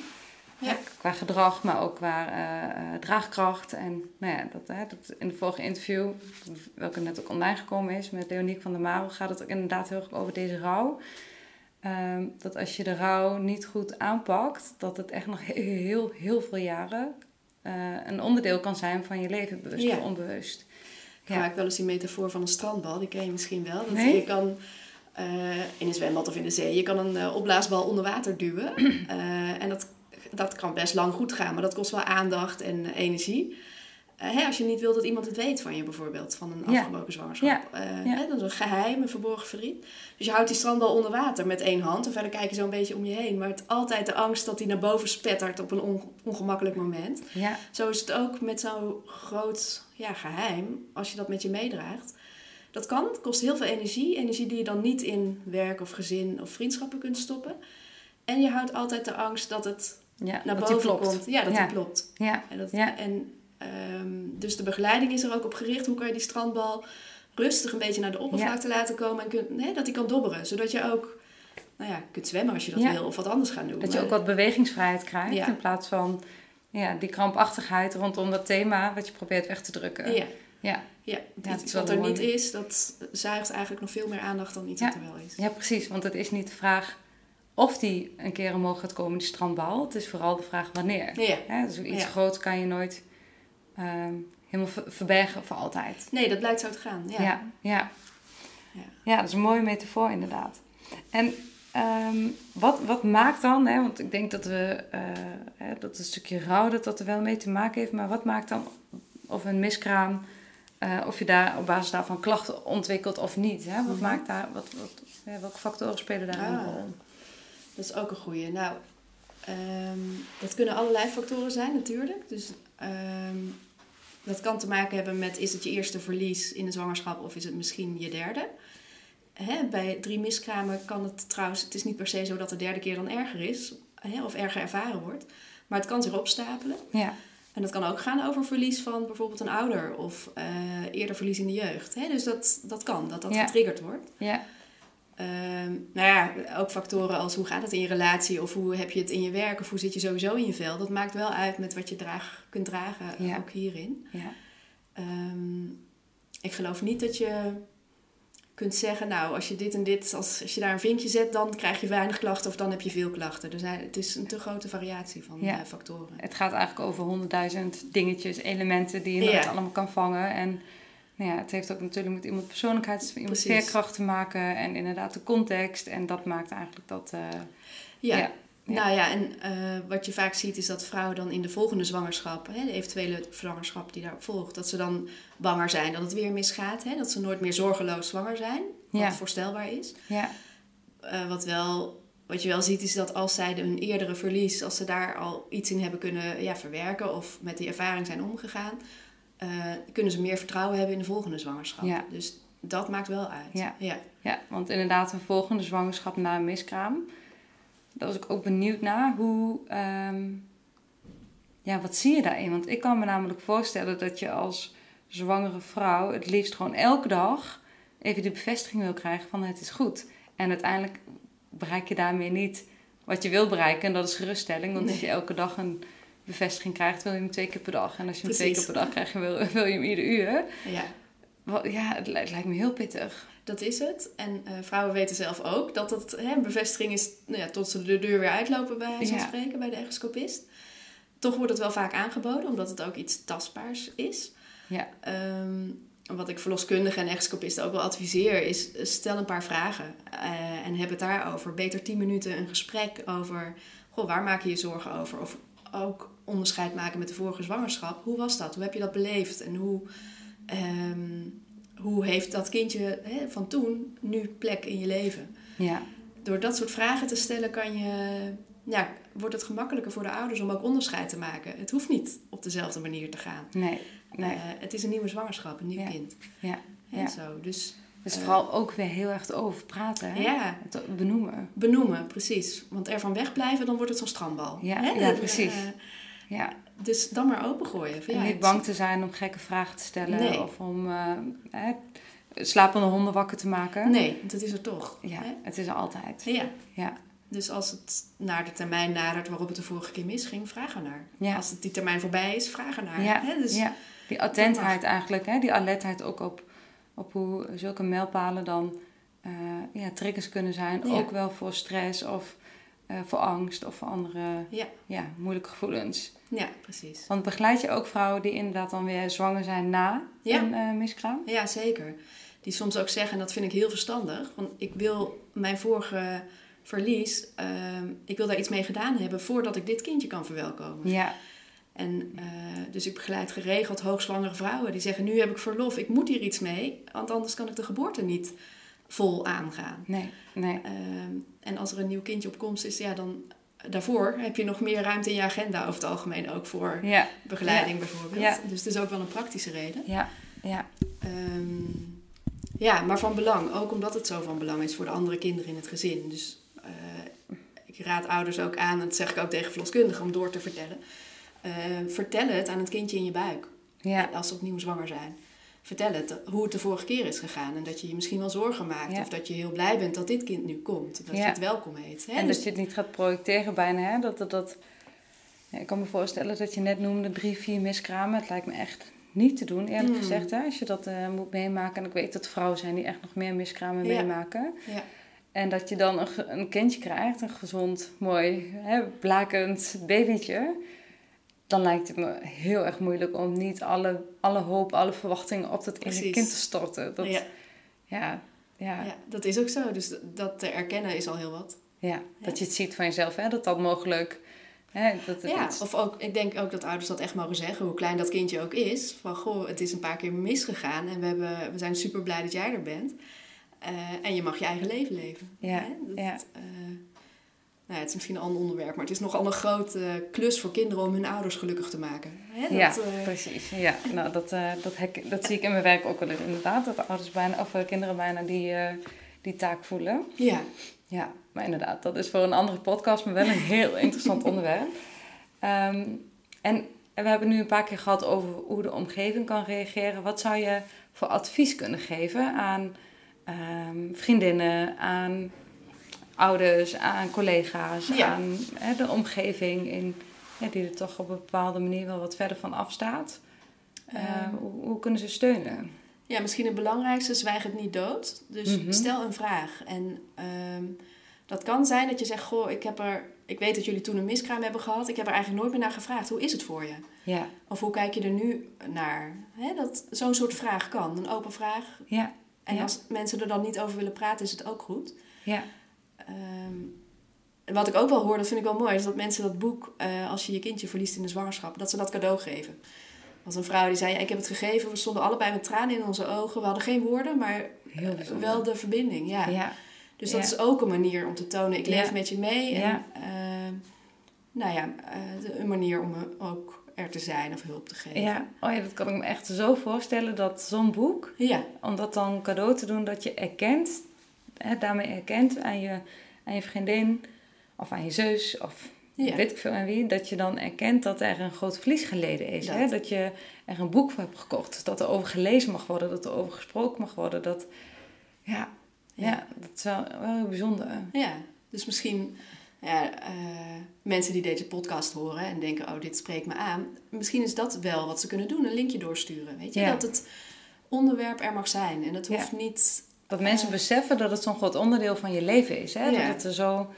Ja.
ja, qua gedrag, maar ook qua eh, draagkracht. En nou ja, dat, hè, dat in het vorige interview, welke net ook online gekomen is met Leoniek van der Marel, gaat het ook inderdaad heel erg over deze rouw. Ehm, dat als je de rouw niet goed aanpakt, dat het echt nog heel, heel, heel veel jaren eh, een onderdeel kan zijn van je leven, bewust
Ja.
of onbewust.
Ik gebruik wel eens die metafoor van een strandbal, die ken je misschien wel. Dat
Nee?
je kan in een zwembad of in de zee, je kan een opblaasbal onder water duwen. En dat, dat kan best lang goed gaan, maar dat kost wel aandacht en energie. Eh, hè, als je niet wil dat iemand het weet van je bijvoorbeeld, van een afgebroken zwangerschap. Eh. Hè, dat is een geheim, een verborgen verdriet. Dus je houdt die strandbal onder water met één hand en verder kijk je zo een beetje om je heen. Maar het altijd de angst dat die naar boven spettert op een on- ongemakkelijk moment.
Ja,
Zo is het ook met zo'n groot ja, geheim, als je dat met je meedraagt. Dat kan, het kost heel veel energie. Energie die je dan niet in werk of gezin of vriendschappen kunt stoppen. En je houdt altijd de angst dat het
ja
naar
dat die
boven
klopt.
komt. Ja, dat
Ja.
die klopt.
Ja,
En, dat,
Ja.
en ehm, dus de begeleiding is er ook op gericht. Hoe kan je die strandbal rustig een beetje naar de oppervlakte laten komen. En kun, nee, dat die kan dobberen. Zodat je ook nou ja, kunt zwemmen als je dat wil. Of wat anders gaan doen.
dat je ook wat bewegingsvrijheid krijgt in plaats van ja, die krampachtigheid rondom dat thema wat je probeert weg te drukken.
Ja,
Ja.
ja. iets wat er niet is, dat zuigt eigenlijk nog veel meer aandacht dan iets wat er wel is.
Ja, precies. Want het is niet de vraag of die een keer omhoog gaat komen, die strandbal. Het is vooral de vraag wanneer.
Ja.
Hè, dus iets
Ja.
groots kan je nooit ehm, helemaal ver- verbergen voor altijd.
Nee, dat blijkt zo te gaan. Ja.
Ja, ja.
Ja.
ja. dat is een mooie metafoor inderdaad. En ehm, wat, wat maakt dan, hè, want ik denk dat we, eh, hè, dat een stukje rouw dat, dat er wel mee te maken heeft, maar wat maakt dan of een miskraam, eh, of je daar op basis daarvan klachten ontwikkelt of niet? Hè? Wat
Mhm.
maakt daar, wat, welke factoren spelen daar een
Ah.
rol?
Dat is ook een goeie. Nou, ehm, dat kunnen allerlei factoren zijn natuurlijk. Dus ehm, dat kan te maken hebben met is het je eerste verlies in de zwangerschap of is het misschien je derde. Hè, bij drie miskramen kan het trouwens, het is niet per se zo dat de derde keer dan erger is hè, of erger ervaren wordt. Maar het kan zich opstapelen.
Ja,
En dat kan ook gaan over verlies van bijvoorbeeld een ouder of eh, eerder verlies in de jeugd. Hè? Dus dat, dat kan, dat dat
Ja.
getriggerd wordt.
ja,
Ehm, nou ja, ook factoren als hoe gaat het in je relatie of hoe heb je het in je werk of hoe zit je sowieso in je vel. Dat maakt wel uit met wat je draag, kunt dragen, eh,
Ja.
ook hierin.
ja.
Ehm, ik geloof niet dat je kunt zeggen, nou als je dit en dit, als, als je daar een vinkje zet, dan krijg je weinig klachten of dan heb je veel klachten. Zijn, het is een te grote variatie van
Ja.
eh, factoren.
Het gaat eigenlijk over honderdduizend dingetjes, elementen die je
Ja.
allemaal kan vangen. En nou ja, het heeft ook natuurlijk met iemand persoonlijkheid, iemand
Precies.
veerkracht te maken. En inderdaad de context. En dat maakt eigenlijk dat... eh,
Ja, nou ja, en eh, wat je vaak ziet is dat vrouwen dan in de volgende zwangerschap, hè, de eventuele zwangerschap die daarop volgt, dat ze dan banger zijn dat het weer misgaat. Hè, dat ze nooit meer zorgeloos zwanger zijn, wat
Ja.
voorstelbaar is.
ja,
Eh, wat, wel, wat je wel ziet is dat als zij hun eerdere verlies, als ze daar al iets in hebben kunnen ja, verwerken of met die ervaring zijn omgegaan, eh, kunnen ze meer vertrouwen hebben in de volgende zwangerschap.
Ja.
Dus dat maakt wel uit.
Ja.
ja.
ja, want inderdaad een volgende zwangerschap na een miskraam. Daar was ik ook benieuwd naar. Hoe... ehm, ja, wat zie je daarin? Want ik kan me namelijk voorstellen dat je als zwangere vrouw het liefst gewoon elke dag even die bevestiging wil krijgen van het is goed. En uiteindelijk bereik je daarmee niet wat je wil bereiken. En dat is geruststelling. Want als je elke dag een bevestiging krijgt, wil je hem twee keer per dag. En als je hem twee keer per dag krijgt, wil, wil je hem ieder uur.
ja.
Ja, het li- het lijkt me heel pittig.
Dat is het. En eh, vrouwen weten zelf ook dat het hè, bevestiging is nou ja, tot ze de deur weer uitlopen bij wijze van
Ja.
spreken bij de echoscopist. Toch wordt het wel vaak aangeboden, omdat het ook iets tastbaars is.
Ja,
Ehm, wat ik verloskundigen en echoscopisten ook wel adviseer is eh, stel een paar vragen eh, en heb het daarover. Beter 10 minuten een gesprek over goh, waar maak je je zorgen over? Of ook onderscheid maken met de vorige zwangerschap. Hoe was dat? Hoe heb je dat beleefd? En hoe, ehm, hoe heeft dat kindje hè, van toen nu plek in je leven?
ja,
Door dat soort vragen te stellen kan je, ja, wordt het gemakkelijker voor de ouders om ook onderscheid te maken. Het hoeft niet op dezelfde manier te gaan.
nee, nee,
Eh, het is een nieuwe zwangerschap, een nieuw
Ja.
kind.
ja.
En
Ja.
zo. Dus
Dus
Eh,
vooral ook weer heel erg over praten, hè?
ja,
Het benoemen.
benoemen, precies. Want ervan wegblijven, dan wordt het zo'n strandbal.
Ja,
Hè?
ja, precies.
eh,
Ja,
dus dan maar opengooien. Van,
en
ja,
niet bang te zijn om gekke vragen te stellen
Nee.
of om eh, hè, slapende honden wakker te maken.
Nee, dat is er toch.
Ja,
Hè?
het is er altijd.
Ja.
Ja,
Dus als het naar de termijn nadert waarop het de vorige keer misging, vraag er naar.
Ja.
Als het die termijn voorbij is, vraag er naar.
ja,
Hè? Dus,
ja. Die attentheid eigenlijk, hè? die alertheid ook op, op hoe zulke mijlpalen dan eh, ja, triggers kunnen zijn.
Ja.
Ook wel voor stress of eh, voor angst of voor andere
Ja.
ja, moeilijke gevoelens.
ja, precies.
Want begeleid je ook vrouwen die inderdaad dan weer zwanger zijn na
Ja.
een eh, miskraam?
Ja, zeker. Die soms ook zeggen, en dat vind ik heel verstandig, want ik wil mijn vorige verlies, ehm, ik wil daar iets mee gedaan hebben voordat ik dit kindje kan verwelkomen.
Ja,
En eh, dus ik begeleid geregeld hoogzwangere vrouwen die zeggen: Nu heb ik verlof, ik moet hier iets mee, want anders kan ik de geboorte niet vol aangaan.
nee, nee.
Ehm, en als er een nieuw kindje op komst is, ja, dan daarvoor heb je nog meer ruimte in je agenda over het algemeen ook voor
Ja,
begeleiding bijvoorbeeld.
Ja.
Dus het is ook wel een praktische reden.
ja, ja.
Ehm, ja, maar van belang. Ook omdat het zo van belang is voor de andere kinderen in het gezin. Dus eh, ik raad ouders ook aan, en dat zeg ik ook tegen verloskundigen, om door te vertellen. Eh, vertel het aan het kindje in je buik.
ja.
Als ze opnieuw zwanger zijn. Vertel het hoe het de vorige keer is gegaan. En dat je je misschien wel zorgen maakt.
Ja.
Of dat je heel blij bent dat dit kind nu komt. Dat
Ja.
je het welkom heet. Hè?
En
Dus-
dat je het niet gaat projecteren bijna, hè? Dat, dat, dat, ja, ik kan me voorstellen dat je net noemde drie, vier miskramen. Het lijkt me echt niet te doen, eerlijk
Mm.
gezegd, hè? Als je dat eh, moet meemaken. En ik weet dat vrouwen zijn die echt nog meer miskramen meemaken.
ja.
En dat je dan een, een kindje krijgt, een gezond, mooi, hè, blakend babytje. Dan lijkt het me heel erg moeilijk om niet alle, alle hoop, alle verwachtingen op dat ene kind te storten. Dat,
ja.
ja, ja,
Ja, dat is ook zo. Dus dat te erkennen is al heel wat.
ja, dat je het ziet van jezelf, hè, dat dat mogelijk... Hè, dat het
Ja,
iets-
of ook, ik denk ook dat ouders dat echt mogen zeggen, hoe klein dat kindje ook is. Van goh, het is een paar keer misgegaan en we, hebben, we zijn super blij dat jij er bent. Eh, en je mag je eigen leven leven.
Ja,
Hè? Dat,
ja.
eh, nou het is misschien een ander onderwerp, maar het is nogal een grote klus voor kinderen om hun ouders gelukkig te maken. Hè? Dat,
ja,
eh,
precies. Ja, nou, dat, eh, dat, hek, dat zie ik in mijn werk ook wel eens, inderdaad. Dat de ouders bijna, of eh, kinderen bijna die, die taak voelen.
ja,
Ja, maar inderdaad, dat is voor een andere podcast, maar wel een heel interessant onderwerp. Ehm, en we hebben nu een paar keer gehad over hoe de omgeving kan reageren. Wat zou je voor advies kunnen geven aan ehm, vriendinnen, aan ouders, aan collega's,
Ja.
aan hè, de omgeving in, die er toch op een bepaalde manier wel wat verder van afstaat? Eh,
Ehm.
hoe, hoe kunnen ze steunen?
Ja, misschien het belangrijkste, zwijg het niet dood. Dus
Mhm.
stel een vraag. En ehm, dat kan zijn dat je zegt, goh, ik, heb er, ik weet dat jullie toen een miskraam hebben gehad. Ik heb er eigenlijk nooit meer naar gevraagd. Hoe is het voor je?
Ja,
Of hoe kijk je er nu naar? Dat zo'n soort vraag kan, een open vraag.
ja,
En
Ja.
als mensen er dan niet over willen praten, is het ook goed.
ja,
Ehm, wat ik ook wel hoor, dat vind ik wel mooi, is dat mensen dat boek, eh, als je je kindje verliest in de zwangerschap, dat ze dat cadeau geven. Was een vrouw die zei, ik heb het gegeven, we stonden allebei met tranen in onze ogen. We hadden geen woorden, maar
bijzonder.
wel de verbinding. Ja.
ja.
Dus dat
Ja.
is ook een manier om te tonen, ik leef
Ja.
met je mee. En,
Ja.
ehm, nou ja, eh, een manier om eh, ook er te zijn of hulp te geven.
Ja, oh ja, dat kan ik me echt zo voorstellen dat zo'n boek,
Ja,
om dat dan cadeau te doen, dat je erkent, hè, daarmee erkent aan je, aan je vriendin of aan je zus of
Ja.
weet ik veel aan wie, dat je dan erkent dat er een groot verlies geleden is.
Dat.
Hè? Dat je er een boek voor hebt gekocht, dat er over gelezen mag worden, dat er over gesproken mag worden. Dat, ja, ja.
Ja.
dat is wel, wel heel bijzonder.
ja. Dus misschien ja, eh, mensen die deze podcast horen en denken, oh, dit spreekt me aan. Misschien is dat wel wat ze kunnen doen, een linkje doorsturen. Weet je,
Ja.
dat het onderwerp er mag zijn. En
Ja.
hoeft niet...
Dat mensen beseffen dat het zo'n groot onderdeel van je leven is. Hè? Dat het er zo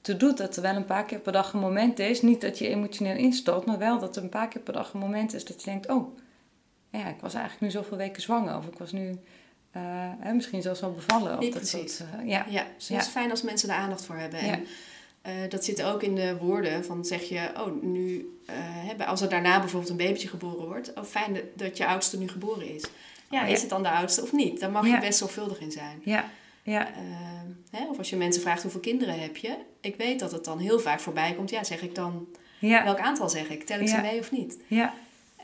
toe doet dat er wel een paar keer per dag een moment is. Niet dat je emotioneel instort, maar wel dat er een paar keer per dag een moment is dat je denkt: Oh, ja, ik was eigenlijk nu zoveel weken zwanger. Of ik was nu eh, hè, misschien zelfs wel bevallen. Of
Ja,
dat soort, eh, ja.
Ja, dus
Ja.
het is fijn als mensen er aandacht voor hebben. En eh, dat zit ook in de woorden van zeg je, oh, nu, als er daarna bijvoorbeeld een babytje geboren wordt, oh, fijn dat je oudste nu geboren is. Ja, is het dan de oudste of niet? Daar mag je best zorgvuldig in zijn.
Ja, ja,
Ehm, hè, of als je mensen vraagt hoeveel kinderen heb je, ik weet dat het dan heel vaak voorbij komt. Ja, zeg ik dan,
ja,
welk aantal zeg ik? Tel ik ze mee of niet?
ja,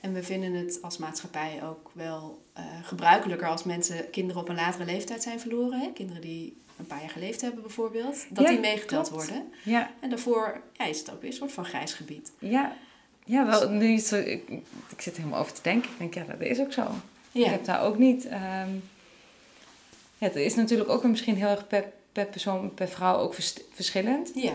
En we vinden het als maatschappij ook wel eh, gebruikelijker als mensen kinderen op een latere leeftijd zijn verloren. Hè? Kinderen die een paar jaar geleefd hebben bijvoorbeeld. Dat die meegeteld
klopt.
worden.
ja,
En daarvoor ja, is het ook weer een soort van grijs gebied.
ja. Ja, wel, nu het zo, ik, ik zit helemaal over te denken. Ik denk, ja, dat is ook zo. Ik heb daar ook niet. ja, het is natuurlijk ook misschien heel erg per, per persoon, per vrouw ook vers- verschillend.
ja.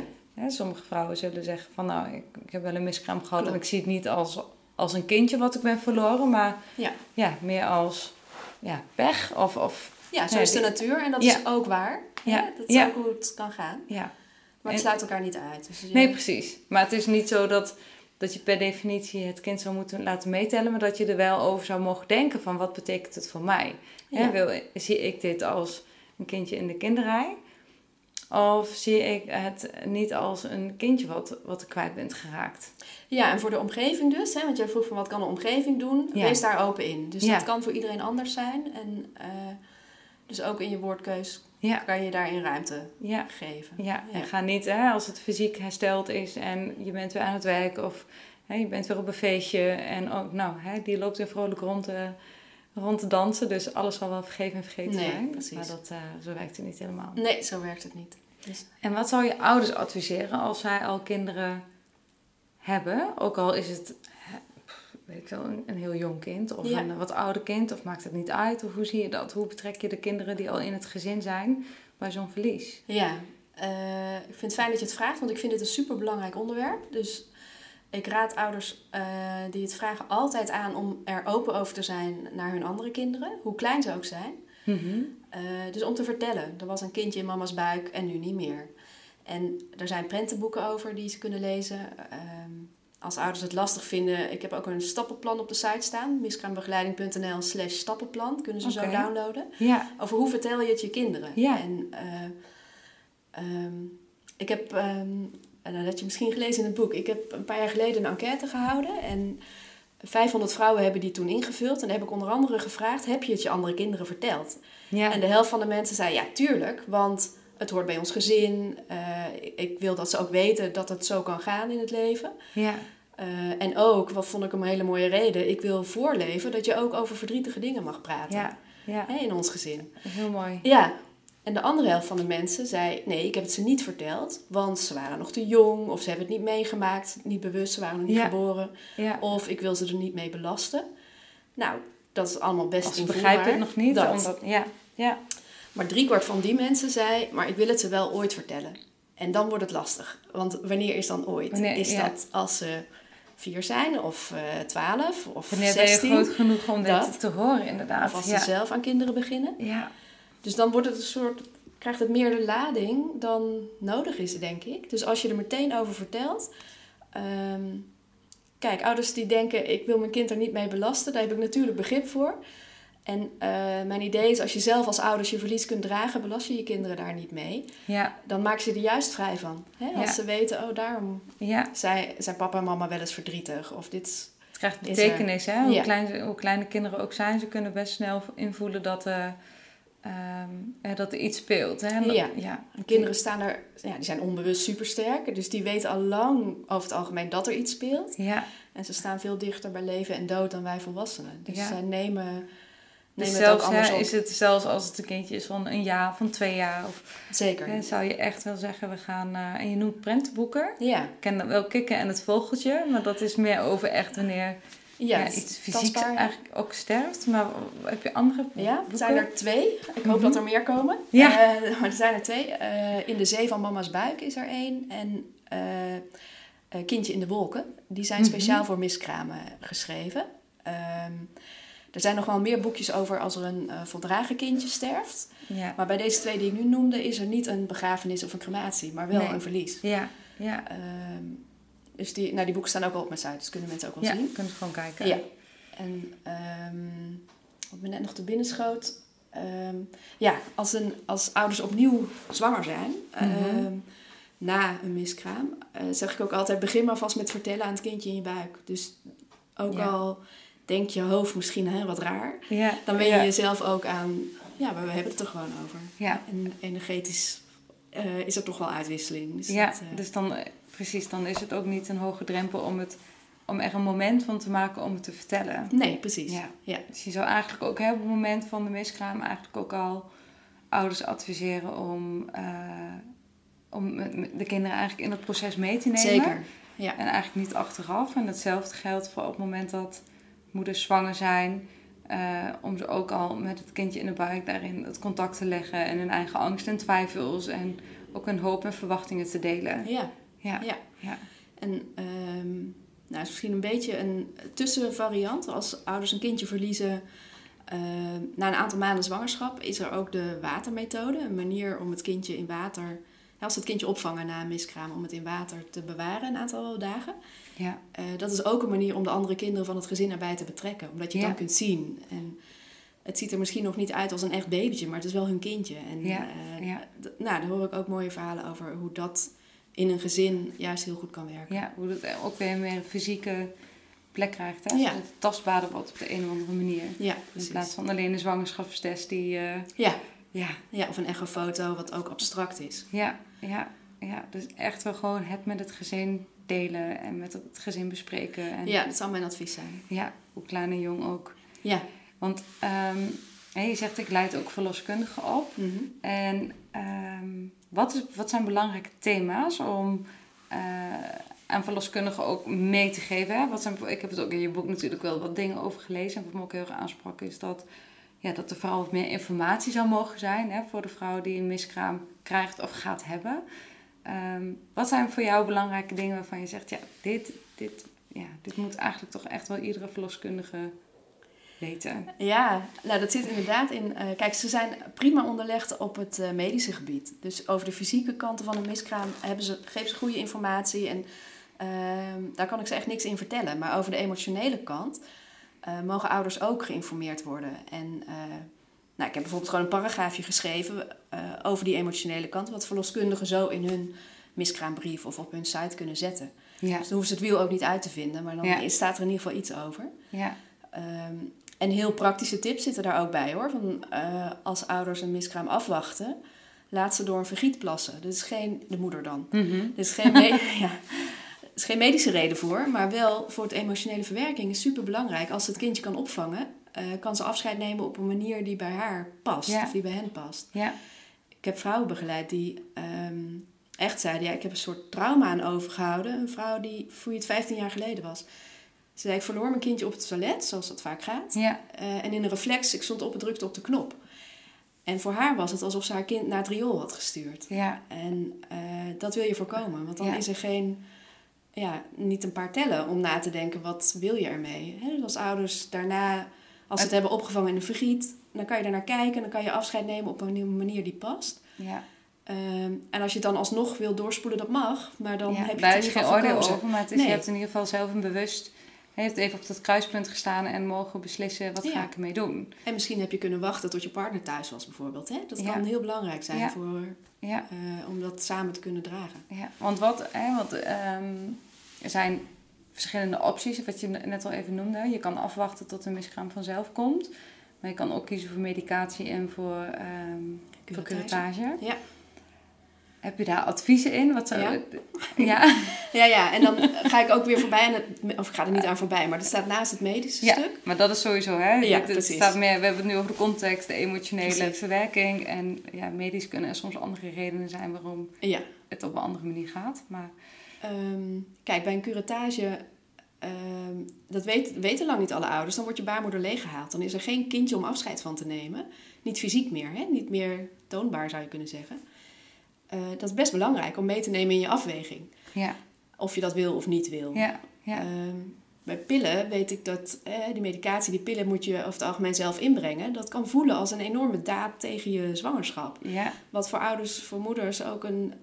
Sommige vrouwen zullen zeggen van nou, ik, ik heb wel een miskraam gehad en ik zie het niet als, als een kindje wat ik ben verloren, maar
Ja.
ja, meer als ja, pech of, of
ja zo is de natuur en dat
Ja.
is ook waar.
Ja.
Ja. Dat is ook hoe het kan gaan.
ja.
Maar het
En-
sluit elkaar niet uit. Dus
Nee, precies. Maar het is niet zo dat, dat je per definitie het kind zou moeten laten meetellen, maar dat je er wel over zou mogen denken van wat betekent het voor mij? Wil, zie ik dit als een kindje in de kinderrij? Of zie ik het niet als een kindje wat, wat er kwijt bent geraakt?
Ja, en voor de omgeving dus, hè, want jij vroeg van wat kan een omgeving doen,
Ja.
wees daar open in. Dus
Ja.
dat kan voor iedereen anders zijn. En eh, dus ook in je woordkeus
Ja,
kan je daarin ruimte
ja.
geven.
Ja, en ga niet hè, als het fysiek hersteld is en je bent weer aan het werk of hè, je bent weer op een feestje en ook, nou, hè, die loopt weer vrolijk rond te, rond te dansen, dus alles zal wel vergeven en vergeten
Nee,
zijn.
precies.
Maar dat, eh, zo werkt het niet helemaal.
Nee, zo werkt het niet. Dus,
En wat zou je ouders adviseren als zij al kinderen hebben? Ook al is het, weet ik wel, een, een heel jong kind of
Ja.
een wat ouder kind, of maakt het niet uit? Of hoe zie je dat? Hoe betrek je de kinderen die al in het gezin zijn bij zo'n verlies?
ja, eh, ik vind het fijn dat je het vraagt, want ik vind het een superbelangrijk onderwerp. Dus ik raad ouders eh, die het vragen altijd aan om er open over te zijn naar hun andere kinderen, hoe klein ze ook zijn.
Mhm.
Eh, dus om te vertellen, er was een kindje in mama's buik en nu niet meer. En er zijn prentenboeken over die ze kunnen lezen. Ehm, als ouders het lastig vinden, ik heb ook een stappenplan op de site staan. miskraambegeleiding.nl slash stappenplan. Kunnen ze zo downloaden.
Ja,
Over hoe vertel je het je kinderen.
Ja.
En eh, ehm, ik heb, en dat had je misschien gelezen in het boek. Ik heb een paar jaar geleden een enquête gehouden. En 500 vrouwen hebben die toen ingevuld. En heb ik onder andere gevraagd, heb je het je andere kinderen verteld?
ja.
En de helft van de mensen zei ja, tuurlijk, want het hoort bij ons gezin. Eh, ik wil dat ze ook weten dat het zo kan gaan in het leven.
ja.
Eh, en ook, wat vond ik een hele mooie reden, ik wil voorleven dat je ook over verdrietige dingen mag praten
Ja, ja,
hè, in ons gezin.
heel mooi.
Ja, en de andere helft van de mensen zei nee, ik heb het ze niet verteld, want ze waren nog te jong of ze hebben het niet meegemaakt, niet bewust, ze waren nog niet
Ja.
geboren. Of ik wil ze er niet mee belasten. Nou, dat is allemaal best invoelbaar.
begrijpen het nog niet.
Dat.
Omdat, ja, ja,
Maar driekwart van die mensen zei, maar ik wil het ze wel ooit vertellen. En dan wordt het lastig. Want wanneer is dan ooit?
Wanneer-
is
ja.
dat als ze vier zijn of eh twaalf of
wanneer ben je
zestien?
groot genoeg om dit
Dat.
te horen, inderdaad.
Of als
ja.
ze zelf aan kinderen beginnen.
ja,
Dus dan wordt het een soort, krijgt het meer de lading dan nodig is, denk ik. Dus als je er meteen over vertelt... ehm, kijk, ouders die denken, ik wil mijn kind er niet mee belasten... daar heb ik natuurlijk begrip voor. En eh, mijn idee is, als je zelf als ouders je verlies kunt dragen... belast je je kinderen daar niet mee.
ja,
Dan maken ze er juist vrij van. Hè? Als
Ja.
ze weten, oh, daarom
ja.
zijn, zijn papa en mama wel eens verdrietig. Of dit...
Het krijgt
Is
betekenis, hè? Hoe, klein, hoe kleine kinderen ook zijn, ze kunnen best snel invoelen dat, eh, ehm, eh, dat er iets speelt. Hè? Dat-
Ja.
ja.
Kinderen staan er, ja, die zijn onbewust supersterk. Dus die weten al lang over het algemeen dat er iets speelt.
Ja,
En ze staan veel dichter bij leven en dood dan wij volwassenen. Dus zij nemen,
dus
nemen het ook
zelfs hè, is het zelfs als het een kindje is van een jaar, van twee jaar, of,
Zeker.
hè, zou je echt wel zeggen, we gaan, eh, en je noemt prentenboeken.
Ja,
Ik ken dat wel kikken en het vogeltje, maar dat is meer over echt wanneer
ja,
iets
tastbaar.
eigenlijk ook sterft. Maar heb je andere
Ja,
boeken?
het zijn er twee. Ik hoop
Mhm.
dat er meer komen.
Ja.
Eh, maar er zijn er twee. Eh, in de zee van mama's buik is er één. En Kindje in de wolken. Die zijn
Mhm.
speciaal voor miskramen geschreven. Ehm, Er zijn nog wel meer boekjes over als er een uh, voldragen kindje sterft.
Ja.
Maar bij deze twee die ik nu noemde, is er niet een begrafenis of een crematie, maar wel
Nee.
een verlies.
Ja, ja.
Ehm, dus die, nou, die boeken staan ook al op mijn site, dus kunnen mensen ook wel
Ja,
zien.
kunnen ze gewoon kijken.
Ja. En ehm, wat me net nog te binnen schoot. ehm, ja, als, een, als ouders opnieuw zwanger zijn,
Mhm.
na een miskraam, eh, zeg ik ook altijd: begin maar vast met vertellen aan het kindje in je buik. Dus ook
Ja.
al denkt je hoofd misschien hè, wat raar,
Ja.
dan wen je
ja.
jezelf ook aan, ja, maar we hebben het er gewoon over.
Ja.
En energetisch eh, is er toch wel uitwisseling. Dus
Ja,
dat, eh,
dus dan, eh, precies, dan is het ook niet een hoge drempel om, het, om er een moment van te maken om het te vertellen.
Nee, precies.
Ja.
Ja.
Dus je zou eigenlijk ook hè, op het moment van de miskraam eigenlijk ook al ouders adviseren om, om de kinderen eigenlijk in het proces mee te nemen.
Zeker. Ja.
En eigenlijk niet achteraf. En hetzelfde geldt voor op het moment dat moeders zwanger zijn. eh, om ze ook al met het kindje in de buik daarin het contact te leggen. En hun eigen angst en twijfels. En ook hun hoop en verwachtingen te delen.
Ja.
Ja,
Ja.
ja.
En ehm nou, is misschien een beetje een tussenvariant. Als ouders een kindje verliezen ehm, na een aantal maanden zwangerschap, is er ook de watermethode. Een manier om het kindje in water, als ze het kindje opvangen na een miskraam, om het in water te bewaren een aantal dagen.
Ja.
Eh, dat is ook een manier om de andere kinderen van het gezin erbij te betrekken, omdat je het
Ja.
dan kunt zien. En het ziet er misschien nog niet uit als een echt babytje, maar het is wel hun kindje. En
Ja,
eh,
ja.
nou, daar hoor ik ook mooie verhalen over hoe dat in een gezin juist heel goed kan werken.
Ja, hoe het ook weer meer een fysieke plek krijgt. Hè?
Ja.
Het tastbaarder wordt op de een of andere manier.
Ja,
In plaats van alleen een zwangerschapstest die... eh,
Ja,
ja,
ja, of een echofoto wat ook abstract is.
ja, ja, ja. Dus echt wel gewoon het met het gezin delen en met het gezin bespreken. En
Ja, dat zou mijn advies zijn.
ja hoe klein en jong ook.
Ja.
Want ehm, je zegt, ik leid ook verloskundigen op.
Mhm.
En ehm, wat, is, wat zijn belangrijke thema's om eh, aan verloskundigen ook mee te geven? Hè? Wat zijn, ik heb het ook in je boek natuurlijk wel wat dingen over gelezen. En wat me ook heel erg aansprak is dat, ja, dat er vooral wat meer informatie zou mogen zijn hè, voor de vrouw die een miskraam krijgt of gaat hebben. Ehm, wat zijn voor jou belangrijke dingen waarvan je zegt, ja, dit, dit, ja, dit moet eigenlijk toch echt wel iedere verloskundige weten?
Ja, nou dat zit inderdaad in. eh, kijk, ze zijn prima onderlegd op het eh, medische gebied. Dus over de fysieke kanten van een miskraam hebben ze, geven ze goede informatie. En ehm, daar kan ik ze echt niks in vertellen. Maar over de emotionele kant eh, mogen ouders ook geïnformeerd worden. En nou, ik heb bijvoorbeeld gewoon een paragraafje geschreven eh, over die emotionele kant. Wat verloskundigen zo in hun miskraambrief of op hun site kunnen zetten.
Ja,
Dus dan hoeven ze het wiel ook niet uit te vinden. Maar dan
Ja.
staat er in ieder geval iets over.
ja,
Ehm, en heel praktische tips zitten daar ook bij hoor. Van, eh, als ouders een miskraam afwachten, laat ze door een vergiet plassen. Dat is geen, de moeder dan.
Mhm.
Er is geen, ja, is geen medische reden voor, maar wel voor het emotionele verwerking is super belangrijk. Als ze het kindje kan opvangen, eh, kan ze afscheid nemen op een manier die bij haar past
Ja.
of die bij hen past.
ja,
Ik heb vrouwen begeleid die ehm, echt zeiden: ja, ik heb een soort trauma aan overgehouden. Een vrouw die, voor je het 15 jaar geleden was. Ze zei: ik verloor mijn kindje op het toilet, zoals dat vaak gaat.
ja,
Eh, en in een reflex, ik stond op en drukte op de knop. En voor haar was het alsof ze haar kind naar het riool had gestuurd.
ja,
En eh, dat wil je voorkomen, want dan
Ja.
is er geen, ja, niet een paar tellen om na te denken, wat wil je ermee? Dus als ouders daarna, als ze het hebben opgevangen in een vergiet, dan kan je daarnaar kijken, dan kan je afscheid nemen op een nieuwe manier die past.
ja.
Ehm, en als je het dan alsnog wil doorspoelen, dat mag, maar dan
ja,
heb je
daar
het
is geen oordeel over, maar het is,
Nee.
je hebt in ieder geval zelf een bewust... Je hebt even op dat kruispunt gestaan en mogen beslissen wat
Ja.
ga ik ermee doen.
En misschien heb je kunnen wachten tot je partner thuis was bijvoorbeeld. Hè? Dat
Ja.
kan heel belangrijk zijn voor,
Ja,
eh, om dat samen te kunnen dragen.
ja. want wat, hè, want, ehm, er zijn verschillende opties, wat je net al even noemde. Je kan afwachten tot de miskraam vanzelf komt. Maar je kan ook kiezen voor medicatie en voor, voor
Curettage.
curettage.
Ja.
Heb je daar adviezen in? Wat zou,
Ja.
ja.
Ja, ja, en dan ga ik ook weer voorbij, aan het, of ik ga er niet aan voorbij, maar dat staat naast het medische
Ja,
stuk.
maar dat is sowieso, hè?
Ja,
het, het
precies.
staat meer, we hebben het nu over de context, de emotionele
Precies.
verwerking. En ja, medisch kunnen er soms andere redenen zijn waarom
Ja.
het op een andere manier gaat. Maar
Ehm, kijk, bij een curettage, ehm, dat weet, weten lang niet alle ouders, dan wordt je baarmoeder leeggehaald. Dan is er geen kindje om afscheid van te nemen. Niet fysiek meer, hè? niet meer toonbaar zou je kunnen zeggen. Eh, dat is best belangrijk om mee te nemen in je afweging.
ja,
Of je dat wil of niet wil.
ja, ja,
Ehm, bij pillen weet ik dat eh, die medicatie, die pillen moet je over het algemeen zelf inbrengen. Dat kan voelen als een enorme daad tegen je zwangerschap.
Ja,
Wat voor ouders, voor moeders ook een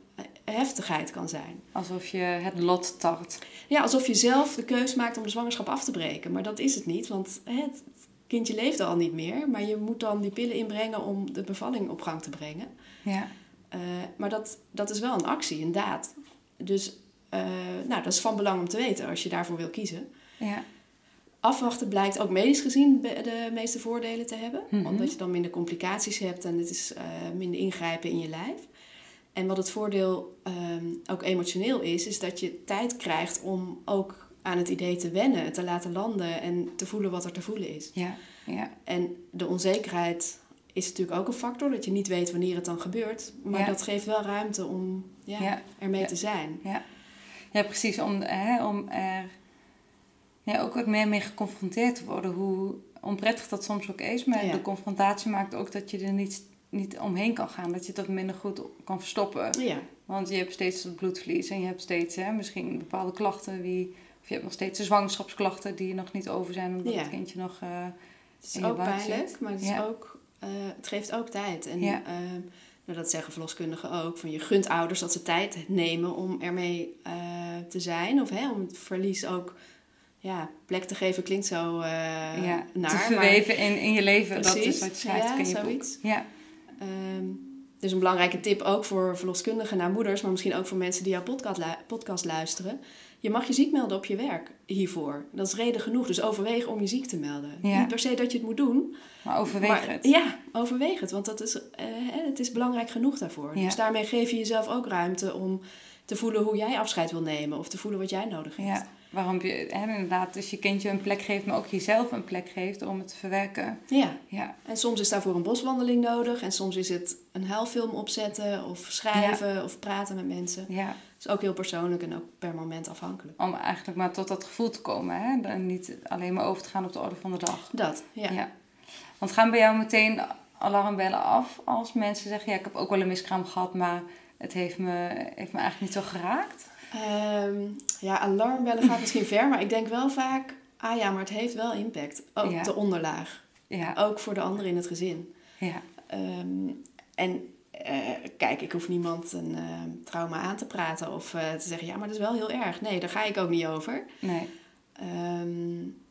heftigheid kan zijn.
alsof je het lot tart.
Ja, alsof je zelf de keus maakt om de zwangerschap af te breken. Maar dat is het niet, want het kindje leeft al niet meer. Maar je moet dan die pillen inbrengen om de bevalling op gang te brengen.
Ja,
Eh, maar dat, dat is wel een actie, een daad. Dus eh, nou, dat is van belang om te weten als je daarvoor wil kiezen.
ja,
Afwachten blijkt ook medisch gezien de meeste voordelen te hebben.
Mhm.
Omdat je dan minder complicaties hebt en het is eh, minder ingrijpen in je lijf. En wat het voordeel ehm, ook emotioneel is, is dat je tijd krijgt om ook aan het idee te wennen, te laten landen en te voelen wat er te voelen is.
ja, ja.
En de onzekerheid is natuurlijk ook een factor, dat je niet weet wanneer het dan gebeurt. Maar
Ja.
dat geeft wel ruimte om ja,
Ja.
ermee
Ja.
te zijn.
Ja, ja precies. Om, hè, om er ja, ook wat meer mee geconfronteerd te worden. Hoe onprettig dat soms ook is. Maar de confrontatie maakt ook dat je er niet, niet omheen kan gaan. Dat je dat minder goed kan verstoppen.
Ja,
Want je hebt steeds dat bloedverlies. En je hebt steeds hè, misschien bepaalde klachten. Die, of je hebt nog steeds de zwangerschapsklachten die nog niet over zijn. Omdat
Ja.
het kindje nog... eh,
het is ook pijnlijk,
zit.
maar het, is
Ja.
ook, eh, het geeft ook tijd. En
Ja.
ehm, nou, dat zeggen verloskundigen ook. Van je gunt ouders dat ze tijd nemen om ermee eh, te zijn. Of hè, om het verlies ook ja, plek te geven. Klinkt zo eh
ja,
naar.
te
maar,
verweven in, in je leven. dat
Precies.
is wat je schrijft
Ja,
ook in je
zoiets.
boek. Ja,
ehm, dus een belangrijke tip ook voor verloskundigen naar moeders. Maar misschien ook voor mensen die jouw podcast, lu- podcast luisteren. Je mag je ziek melden op je werk hiervoor. Dat is reden genoeg. Dus overweeg om je ziek te melden.
Ja.
Niet per se dat je het moet doen.
maar overweeg
Maar,
het.
Ja, overweeg het, want dat is, eh, het is belangrijk genoeg daarvoor.
Ja.
Dus daarmee geef je jezelf ook ruimte om te voelen hoe jij afscheid wil nemen of te voelen wat jij nodig hebt.
Ja, waarom je hè, inderdaad dus je kindje een plek geeft, maar ook jezelf een plek geeft om het te verwerken.
Ja,
Ja,
en soms is daarvoor een boswandeling nodig en soms is het een huilfilm opzetten of schrijven of praten met mensen.
ja.
Dat is ook heel persoonlijk en ook per moment afhankelijk.
om eigenlijk maar tot dat gevoel te komen. Hè? En niet alleen maar over te gaan op de orde van de dag.
Dat, ja.
Ja. Want gaan bij jou meteen alarmbellen af als mensen zeggen... ja, ik heb ook wel een miskraam gehad, maar het heeft me, heeft me eigenlijk niet zo geraakt?
Ehm, ja, alarmbellen gaat misschien ver, maar ik denk wel vaak, ah ja, maar het heeft wel impact. Ook
Ja.
de onderlaag.
Ja,
Ook voor de anderen in het gezin.
ja,
Ehm, en eh, kijk, ik hoef niemand een ehm, trauma aan te praten of eh, te zeggen, ja, maar dat is wel heel erg. Nee, daar ga ik ook niet over.
nee.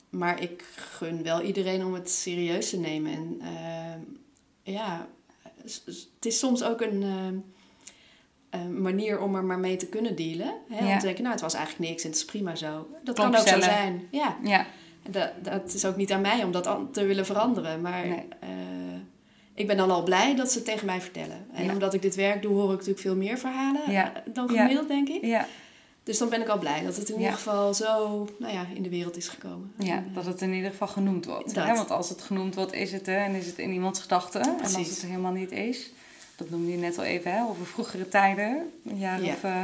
Maar ik gun wel iedereen om het serieus te nemen. En ja, het is soms ook een een manier om er maar mee te kunnen dealen. Hè? Om
Ja.
te denken, nou, het was eigenlijk niks en het is prima zo. Dat kan ook zo zijn. Ja,
Ja,
dat, dat is ook niet aan mij om dat te willen veranderen. Maar
Nee.
eh, ik ben dan al blij dat ze het tegen mij vertellen. En
Ja.
omdat ik dit werk doe, hoor ik natuurlijk veel meer verhalen
Ja.
eh, dan gemiddeld, denk ik.
ja,
Dus dan ben ik al blij dat het in ieder geval zo nou ja, in de wereld is gekomen.
ja,
En, eh,
dat het in ieder geval genoemd wordt. Hè? Want als het genoemd wordt, is het er en is het in iemands gedachten. En als het er helemaal niet is, dat noemde je net al even, hè? over vroegere tijden, een jaar
Ja.
of eh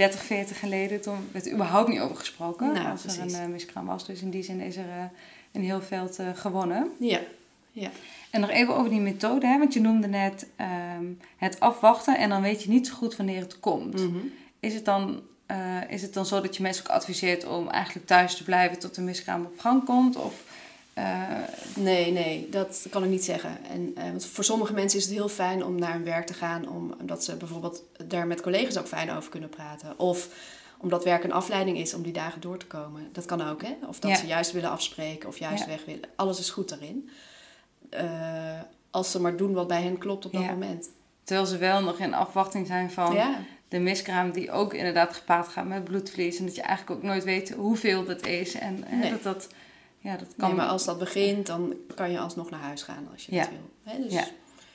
30, 40 geleden, toen werd er überhaupt niet over gesproken
Nou,
als er een eh, miskraam was. Dus in die zin is er eh, een heel veld eh, gewonnen.
Ja,
En nog even over die methode, hè? want je noemde net ehm, het afwachten en dan weet je niet zo goed wanneer het komt.
Mhm.
Is, het dan, is het dan zo dat je mensen ook adviseert om eigenlijk thuis te blijven tot de miskraam op gang komt? Of, eh,
Nee, nee, dat kan ik niet zeggen. En, eh, want voor sommige mensen is het heel fijn om naar hun werk te gaan, om- omdat ze bijvoorbeeld daar met collega's ook fijn over kunnen praten. Of omdat werk een afleiding is om die dagen door te komen. Dat kan ook, hè? Of dat
Ja.
ze juist willen afspreken of juist
Ja.
weg willen. Alles is goed daarin. Eh, als ze maar doen wat bij hen klopt op dat
Ja.
moment.
terwijl ze wel nog in afwachting zijn van de miskraam die ook inderdaad gepaard gaat met bloedverlies. En dat je eigenlijk ook nooit weet hoeveel dat is. En
Nee.
dat dat, ja, dat kan...
nee, maar als dat begint, dan kan je alsnog naar huis gaan als je
Ja.
dat wil. Hè? Dus
Ja.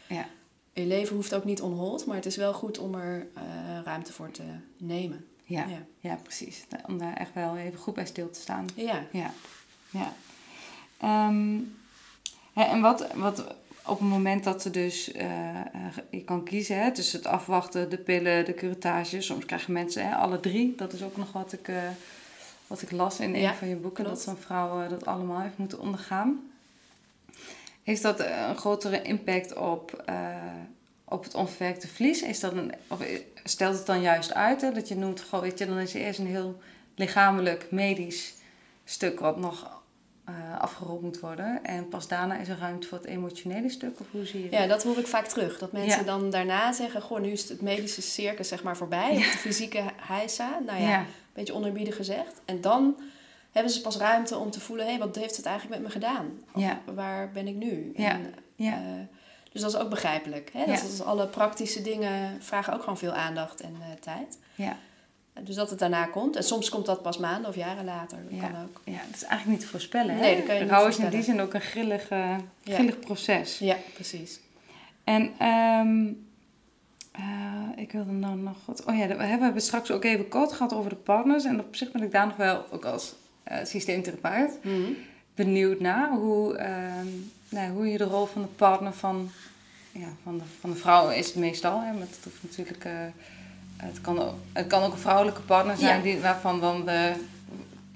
Ja.
je leven hoeft ook niet onhold, maar het is wel goed om er eh, ruimte voor te nemen.
ja,
Ja.
ja, precies. Om daar echt wel even goed bij stil te staan.
Ja.
Ja, ja. Ehm, hè, en wat, wat op het moment dat ze dus, eh, eh, je kan kiezen hè, tussen het afwachten, de pillen, de curettage. Soms krijgen mensen hè, alle drie. Dat is ook nog wat ik, wat ik las in
Ja,
een van je boeken.
klopt.
Dat zo'n vrouw eh, dat allemaal heeft moeten ondergaan. Heeft dat eh, een grotere impact op, eh, op het onverwerkte vlies? Is dat een, of stelt het dan juist uit hè, dat je noemt, goh, weet je, dan is er eerst een heel lichamelijk, medisch stuk wat nog uh, afgerond moet worden. En pas daarna is er ruimte voor het emotionele stuk, of hoe zie je
dat? Ja, dat hoor ik vaak terug. Dat mensen dan daarna zeggen, goh, nu is het medische circus zeg maar voorbij. Ja. De fysieke heisa, nou ja, een beetje onerbiedig gezegd. En dan hebben ze pas ruimte om te voelen, hé, hey, wat heeft het eigenlijk met me gedaan? Of, waar ben ik nu? En, ja. Uh, dus dat is ook begrijpelijk. Hè? Dat is, alle praktische dingen vragen ook gewoon veel aandacht en uh, tijd. Ja. Dus dat het daarna komt. En soms komt dat pas maanden of jaren later. Dat
ja.
kan ook.
Ja, dat is eigenlijk niet te voorspellen. Nee, dat kan je niet Rouw is in die zin ook een grillig, uh, grillig proces.
Ja, precies.
En um, uh, ik wilde dan nog wat... Oh ja, we hebben straks ook even kort gehad over de partners. En op zich ben ik daar nog wel, ook als uh, systeemtherapeut, mm -hmm. benieuwd naar. Hoe, uh, nou, hoe je de rol van de partner van, ja, van, de, van de vrouw is meestal. Hè, maar dat hoeft natuurlijk het kan, ook, het kan ook een vrouwelijke partner zijn die, waarvan dan de,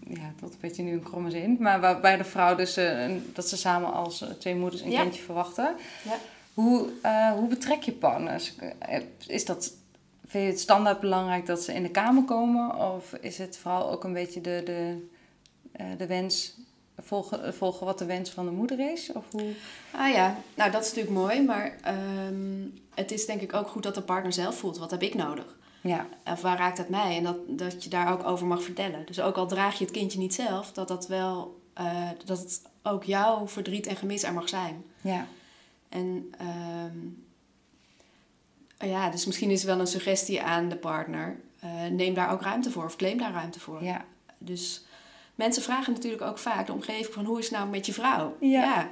ja, dat weet je nu een kromme zin, maar waarbij de vrouw dus, uh, dat ze samen als eh, twee moeders een kindje verwachten. Ja. Hoe, uh, hoe betrek je partners? Is dat, vind je het standaard belangrijk dat ze in de kamer komen? Of is het vooral ook een beetje de, de, de wens, volgen, volgen wat de wens van de moeder is? Of hoe?
Ah ja, nou dat is natuurlijk mooi, maar um, het is denk ik ook goed dat de partner zelf voelt, wat heb ik nodig? Ja. Of waar raakt het mij? En dat, dat je daar ook over mag vertellen. Dus ook al draag je het kindje niet zelf, dat dat wel, uh, dat het ook jouw verdriet en gemis er mag zijn. Ja. En um, ja, dus misschien is het wel een suggestie aan de partner. Uh, neem daar ook ruimte voor of claim daar ruimte voor. Ja. Dus mensen vragen natuurlijk ook vaak de omgeving van hoe is het nou met je vrouw? Ja. ja.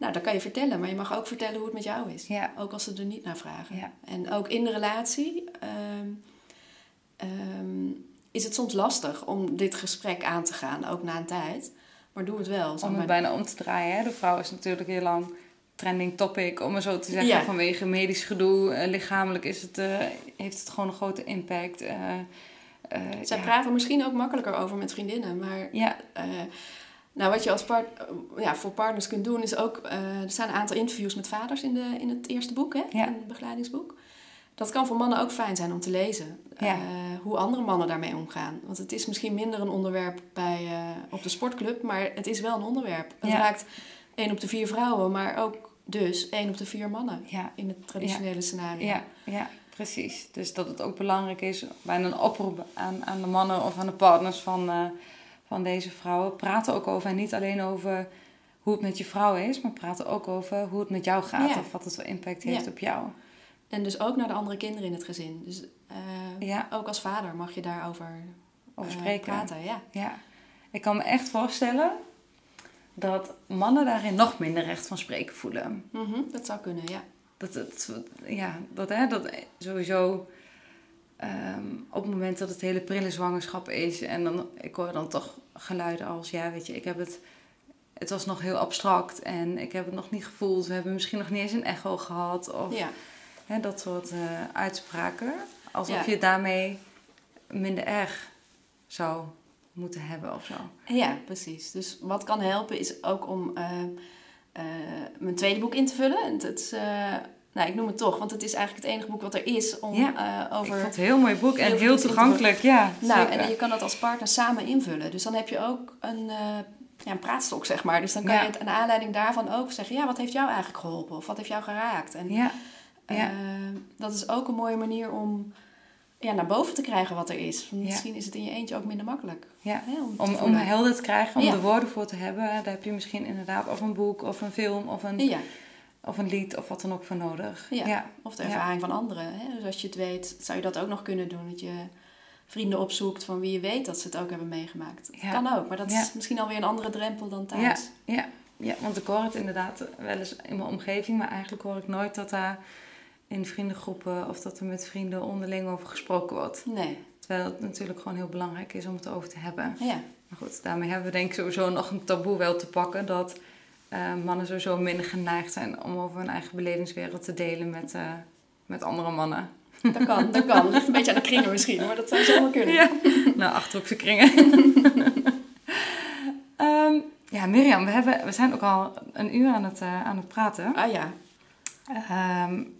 Nou, dat kan je vertellen, maar je mag ook vertellen hoe het met jou is. Ja. Ook als ze er niet naar vragen. Ja. En ook in de relatie um, um, is het soms lastig om dit gesprek aan te gaan, ook na een tijd. Maar doe het wel.
Om het bijna om te draaien. Hè? De vrouw is natuurlijk heel lang trending topic, om maar zo te zeggen. Vanwege medisch gedoe, uh, lichamelijk is het, uh, heeft het gewoon een grote impact. Uh,
Zij praten misschien ook makkelijker over met vriendinnen, maar... Ja nou, wat je als part, ja, voor partners kunt doen is ook... Uh, er staan een aantal interviews met vaders in, de, in het eerste boek, hè? in het begeleidingsboek. Dat kan voor mannen ook fijn zijn om te lezen. Uh, hoe andere mannen daarmee omgaan. Want het is misschien minder een onderwerp bij, uh, op de sportclub, maar het is wel een onderwerp. Het raakt één op de vier vrouwen, maar ook dus één op de vier mannen in het traditionele scenario.
Ja, ja, precies. Dus dat het ook belangrijk is bij een oproep aan, aan de mannen of aan de partners van van deze vrouwen praten ook over. En niet alleen over hoe het met je vrouw is, maar praten ook over hoe het met jou gaat. Of wat het voor impact heeft op jou.
En dus ook naar de andere kinderen in het gezin. Dus uh, ja. ook als vader mag je daarover over uh, spreken. praten. Ja.
ja. Ik kan me echt voorstellen dat mannen daarin nog minder recht van spreken voelen.
Mm -hmm, dat zou kunnen, ja.
Dat, dat, ja, dat, hè, dat sowieso Ehm, op het moment dat het hele prille zwangerschap is. En dan, ik hoor dan toch geluiden als, ja, weet je, ik heb het... Het was nog heel abstract en ik heb het nog niet gevoeld. We hebben misschien nog niet eens een echo gehad. Of ja. hè, dat soort uh, uitspraken. Alsof je daarmee minder erg zou moeten hebben of zo.
Ja, precies. Dus wat kan helpen is ook om uh, uh, mijn tweede boek in te vullen. Het, het nou, ik noem het toch, want het is eigenlijk het enige boek wat er is om ja, uh, over.
Ik vond het een heel mooi boek en heel toegankelijk, ja.
Nou, en je kan dat als partner samen invullen. Dus dan heb je ook een, uh, ja, een praatstok, zeg maar. Dus dan kan je het aan aanleiding daarvan ook zeggen: ja, wat heeft jou eigenlijk geholpen? Of wat heeft jou geraakt? En ja. Uh, dat is ook een mooie manier om ja, naar boven te krijgen wat er is. Misschien is het in je eentje ook minder makkelijk.
Ja. Hè, om, om, om helder te krijgen, om de woorden voor te hebben. Daar heb je misschien inderdaad of een boek of een film of een. Of een lied of wat dan ook voor nodig.
Ja, of de ervaring van anderen. Hè? Dus als je het weet, zou je dat ook nog kunnen doen. Dat je vrienden opzoekt van wie je weet dat ze het ook hebben meegemaakt. Dat kan ook, maar dat is misschien alweer een andere drempel dan thuis.
Ja, ja. ja, want ik hoor het inderdaad wel eens in mijn omgeving, maar eigenlijk hoor ik nooit dat daar in vriendengroepen of dat er met vrienden onderling over gesproken wordt. Nee. Terwijl het natuurlijk gewoon heel belangrijk is om het over te hebben. Ja. Maar goed, daarmee hebben we denk ik sowieso nog een taboe wel te pakken dat uh, mannen sowieso minder geneigd zijn om over hun eigen belevingswereld te delen met, uh, met andere mannen.
Dat kan, dat kan. Ligt een beetje aan de kringen misschien, maar dat zou zomaar kunnen. Ja.
nou, achterhoekse kringen. um, ja, Mirjam, we, hebben, we zijn ook al een uur aan het, uh, aan het praten.
Ah ja.
Um,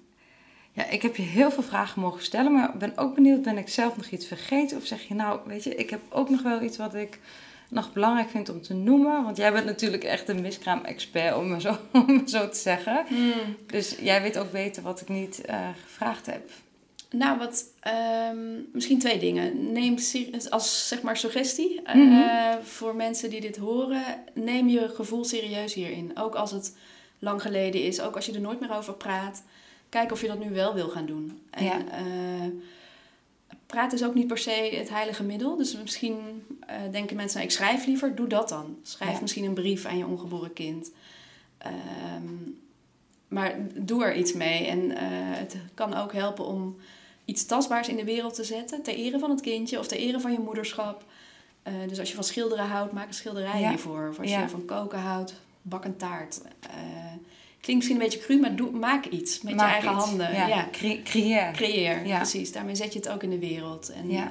ja, ik heb je heel veel vragen mogen stellen, maar ben ook benieuwd, ben ik zelf nog iets vergeten? Of zeg je, nou, weet je, ik heb ook nog wel iets wat ik nog belangrijk vindt om te noemen. Want jij bent natuurlijk echt een miskraam-expert, om maar zo, om zo te zeggen.
Hmm.
Dus jij weet ook beter wat ik niet eh, gevraagd heb.
Nou, wat, ehm, misschien twee dingen. Neem als zeg maar suggestie eh,
Mhm.
voor mensen die dit horen. Neem je gevoel serieus hierin. Ook als het lang geleden is, ook als je er nooit meer over praat. Kijk of je dat nu wel wil gaan doen. En
Ja.
eh, praat is ook niet per se het heilige middel. Dus misschien eh, denken mensen, nou, ik schrijf liever, doe dat dan. Schrijf
Ja.
misschien een brief aan je ongeboren kind. Ehm, maar doe er iets mee. En eh, het kan ook helpen om iets tastbaars in de wereld te zetten. Ter ere van het kindje of ter ere van je moederschap. Eh, dus als je van schilderen houdt, maak een schilderij
Ja.
hiervoor. Of als
Ja.
je van koken houdt, bak een taart. Eh, klinkt misschien een beetje cru, maar doe, maak iets met
Maak
je eigen
iets.
handen.
Ja,
Ja.
cre- creëer.
Creëer,
Ja.
precies. Daarmee zet je het ook in de wereld. En
Ja.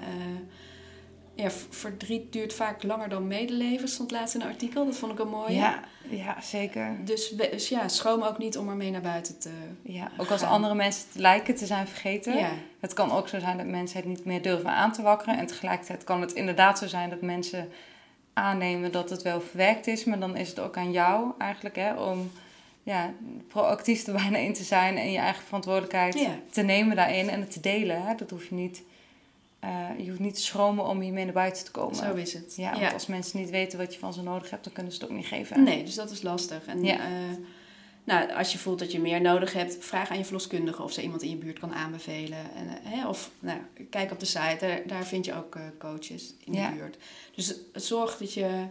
v- verdriet duurt vaak langer dan medeleven, stond laatst in een artikel. Dat vond ik een mooie.
Ja, ja, zeker.
Dus, we- dus ja, schroom ook niet om ermee naar buiten te...
Ja, ook als andere mensen het lijken te zijn vergeten.
Ja,
Het kan ook zo zijn dat mensen het niet meer durven aan te wakkeren. En tegelijkertijd kan het inderdaad zo zijn dat mensen aannemen dat het wel verwerkt is. Maar dan is het ook aan jou eigenlijk hè, om ja, proactief er bijna in te zijn en je eigen verantwoordelijkheid
Ja.
te nemen daarin en het te delen. Hè. Dat hoef je niet. eh, je hoeft niet te schromen om hiermee naar buiten te komen.
zo is het.
Ja, want als mensen niet weten wat je van ze nodig hebt, dan kunnen ze het ook niet geven.
Nee, dus dat is lastig. En
Ja.
eh, nou, als je voelt dat je meer nodig hebt, vraag aan je verloskundige of ze iemand in je buurt kan aanbevelen. En, eh, hè, of nou, kijk op de site, daar, daar vind je ook coaches in
Ja.
de buurt. Dus zorg dat je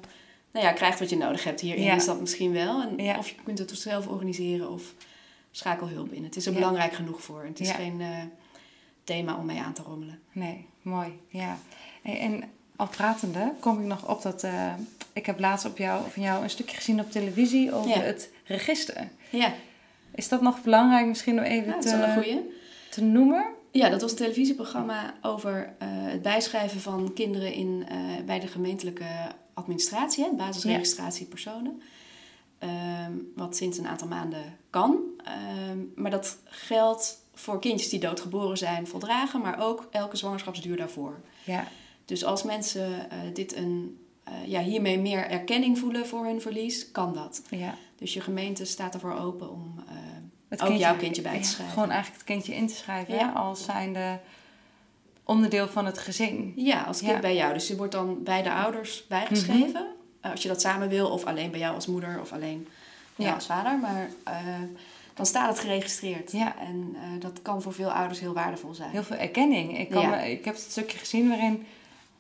nou ja, krijgt wat je nodig hebt. Hierin
Ja.
is dat misschien wel. En
Ja.
Of je kunt het zelf organiseren of schakel hulp in. Het is er
Ja.
belangrijk genoeg voor. Het is geen eh, thema om mee aan te rommelen.
Nee, mooi. Ja. Hey, en al pratende kom ik nog op dat... eh, ik heb laatst op jou, van jou een stukje gezien op televisie over het register.
Ja,
Is dat nog belangrijk misschien om even te, te noemen?
Ja, dat was een televisieprogramma over eh, het bijschrijven van kinderen in, bij de gemeentelijke administratie, hè, basisregistratie personen. Ehm, wat sinds een aantal maanden kan. Ehm, maar dat geldt voor kindjes die doodgeboren zijn, voldragen, maar ook elke zwangerschapsduur daarvoor.
Ja,
Dus als mensen eh, dit een, eh, ja, hiermee meer erkenning voelen voor hun verlies, kan dat.
ja.
Dus je gemeente staat ervoor open om eh, ook jouw kindje bij te schrijven.
Gewoon eigenlijk het kindje in te schrijven
Ja.
hè, als zijnde onderdeel van het gezin.
Ja, als kind
Ja.
bij jou. Dus je wordt dan bij de ouders bijgeschreven. Eh, Als je dat samen wil, of alleen bij jou als moeder, of alleen bij
Ja.
jou als vader. Maar eh, dan staat het geregistreerd.
Ja.
En eh, dat kan voor veel ouders heel waardevol zijn.
Heel veel erkenning. Ik, kan
Ja.
me- ik heb het stukje gezien waarin...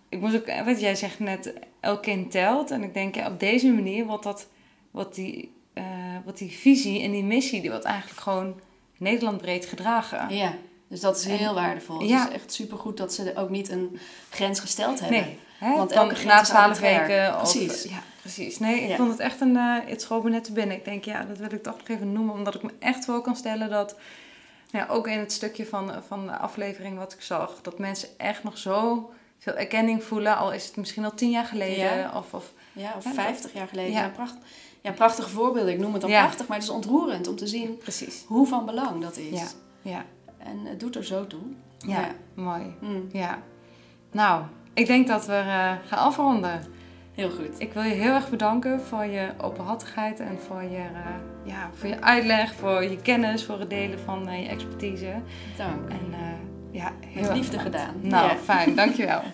Ik moest ook, wat jij zegt net, elk kind telt. En ik denk, ja, op deze manier wordt dat... Wat die, wat die visie en die missie, die wordt eigenlijk gewoon Nederland breed gedragen.
Ja, dus dat is
En-
heel waardevol.
Ja.
Het is echt supergoed dat ze ook niet een grens gesteld hebben.
Nee, hè?
Want elke grens
na
is
12
arbitrair.
weken. Of,
Precies.
Ja, precies. Nee, ik
Ja.
vond het echt een... eh het me net te binnen. Ik denk, ja, dat wil ik toch nog even noemen. Omdat ik me echt voor kan stellen dat... Ja, ook in het stukje van, van de aflevering wat ik zag... Dat mensen echt nog zo veel erkenning voelen. Al is het misschien al tien jaar geleden. Of, of,
Ja, of 50 jaar geleden.
Ja.
Ja. pracht, ja, prachtige voorbeelden. Ik noem het dan
Ja.
prachtig, maar het is ontroerend om te zien
precies.
hoe van belang dat is.
Ja. Ja.
En het doet er zo toe.
Ja, mooi.
Mm,
Ja. Nou, ik denk dat we eh, gaan afronden.
heel goed.
Ik wil je heel erg bedanken voor je openhartigheid en voor je, eh, ja, voor je uitleg, voor je kennis, voor het delen van eh, je expertise.
Dank.
En ja, heel
Met liefde gedaan.
Nou,
Ja.
fijn. Dankjewel.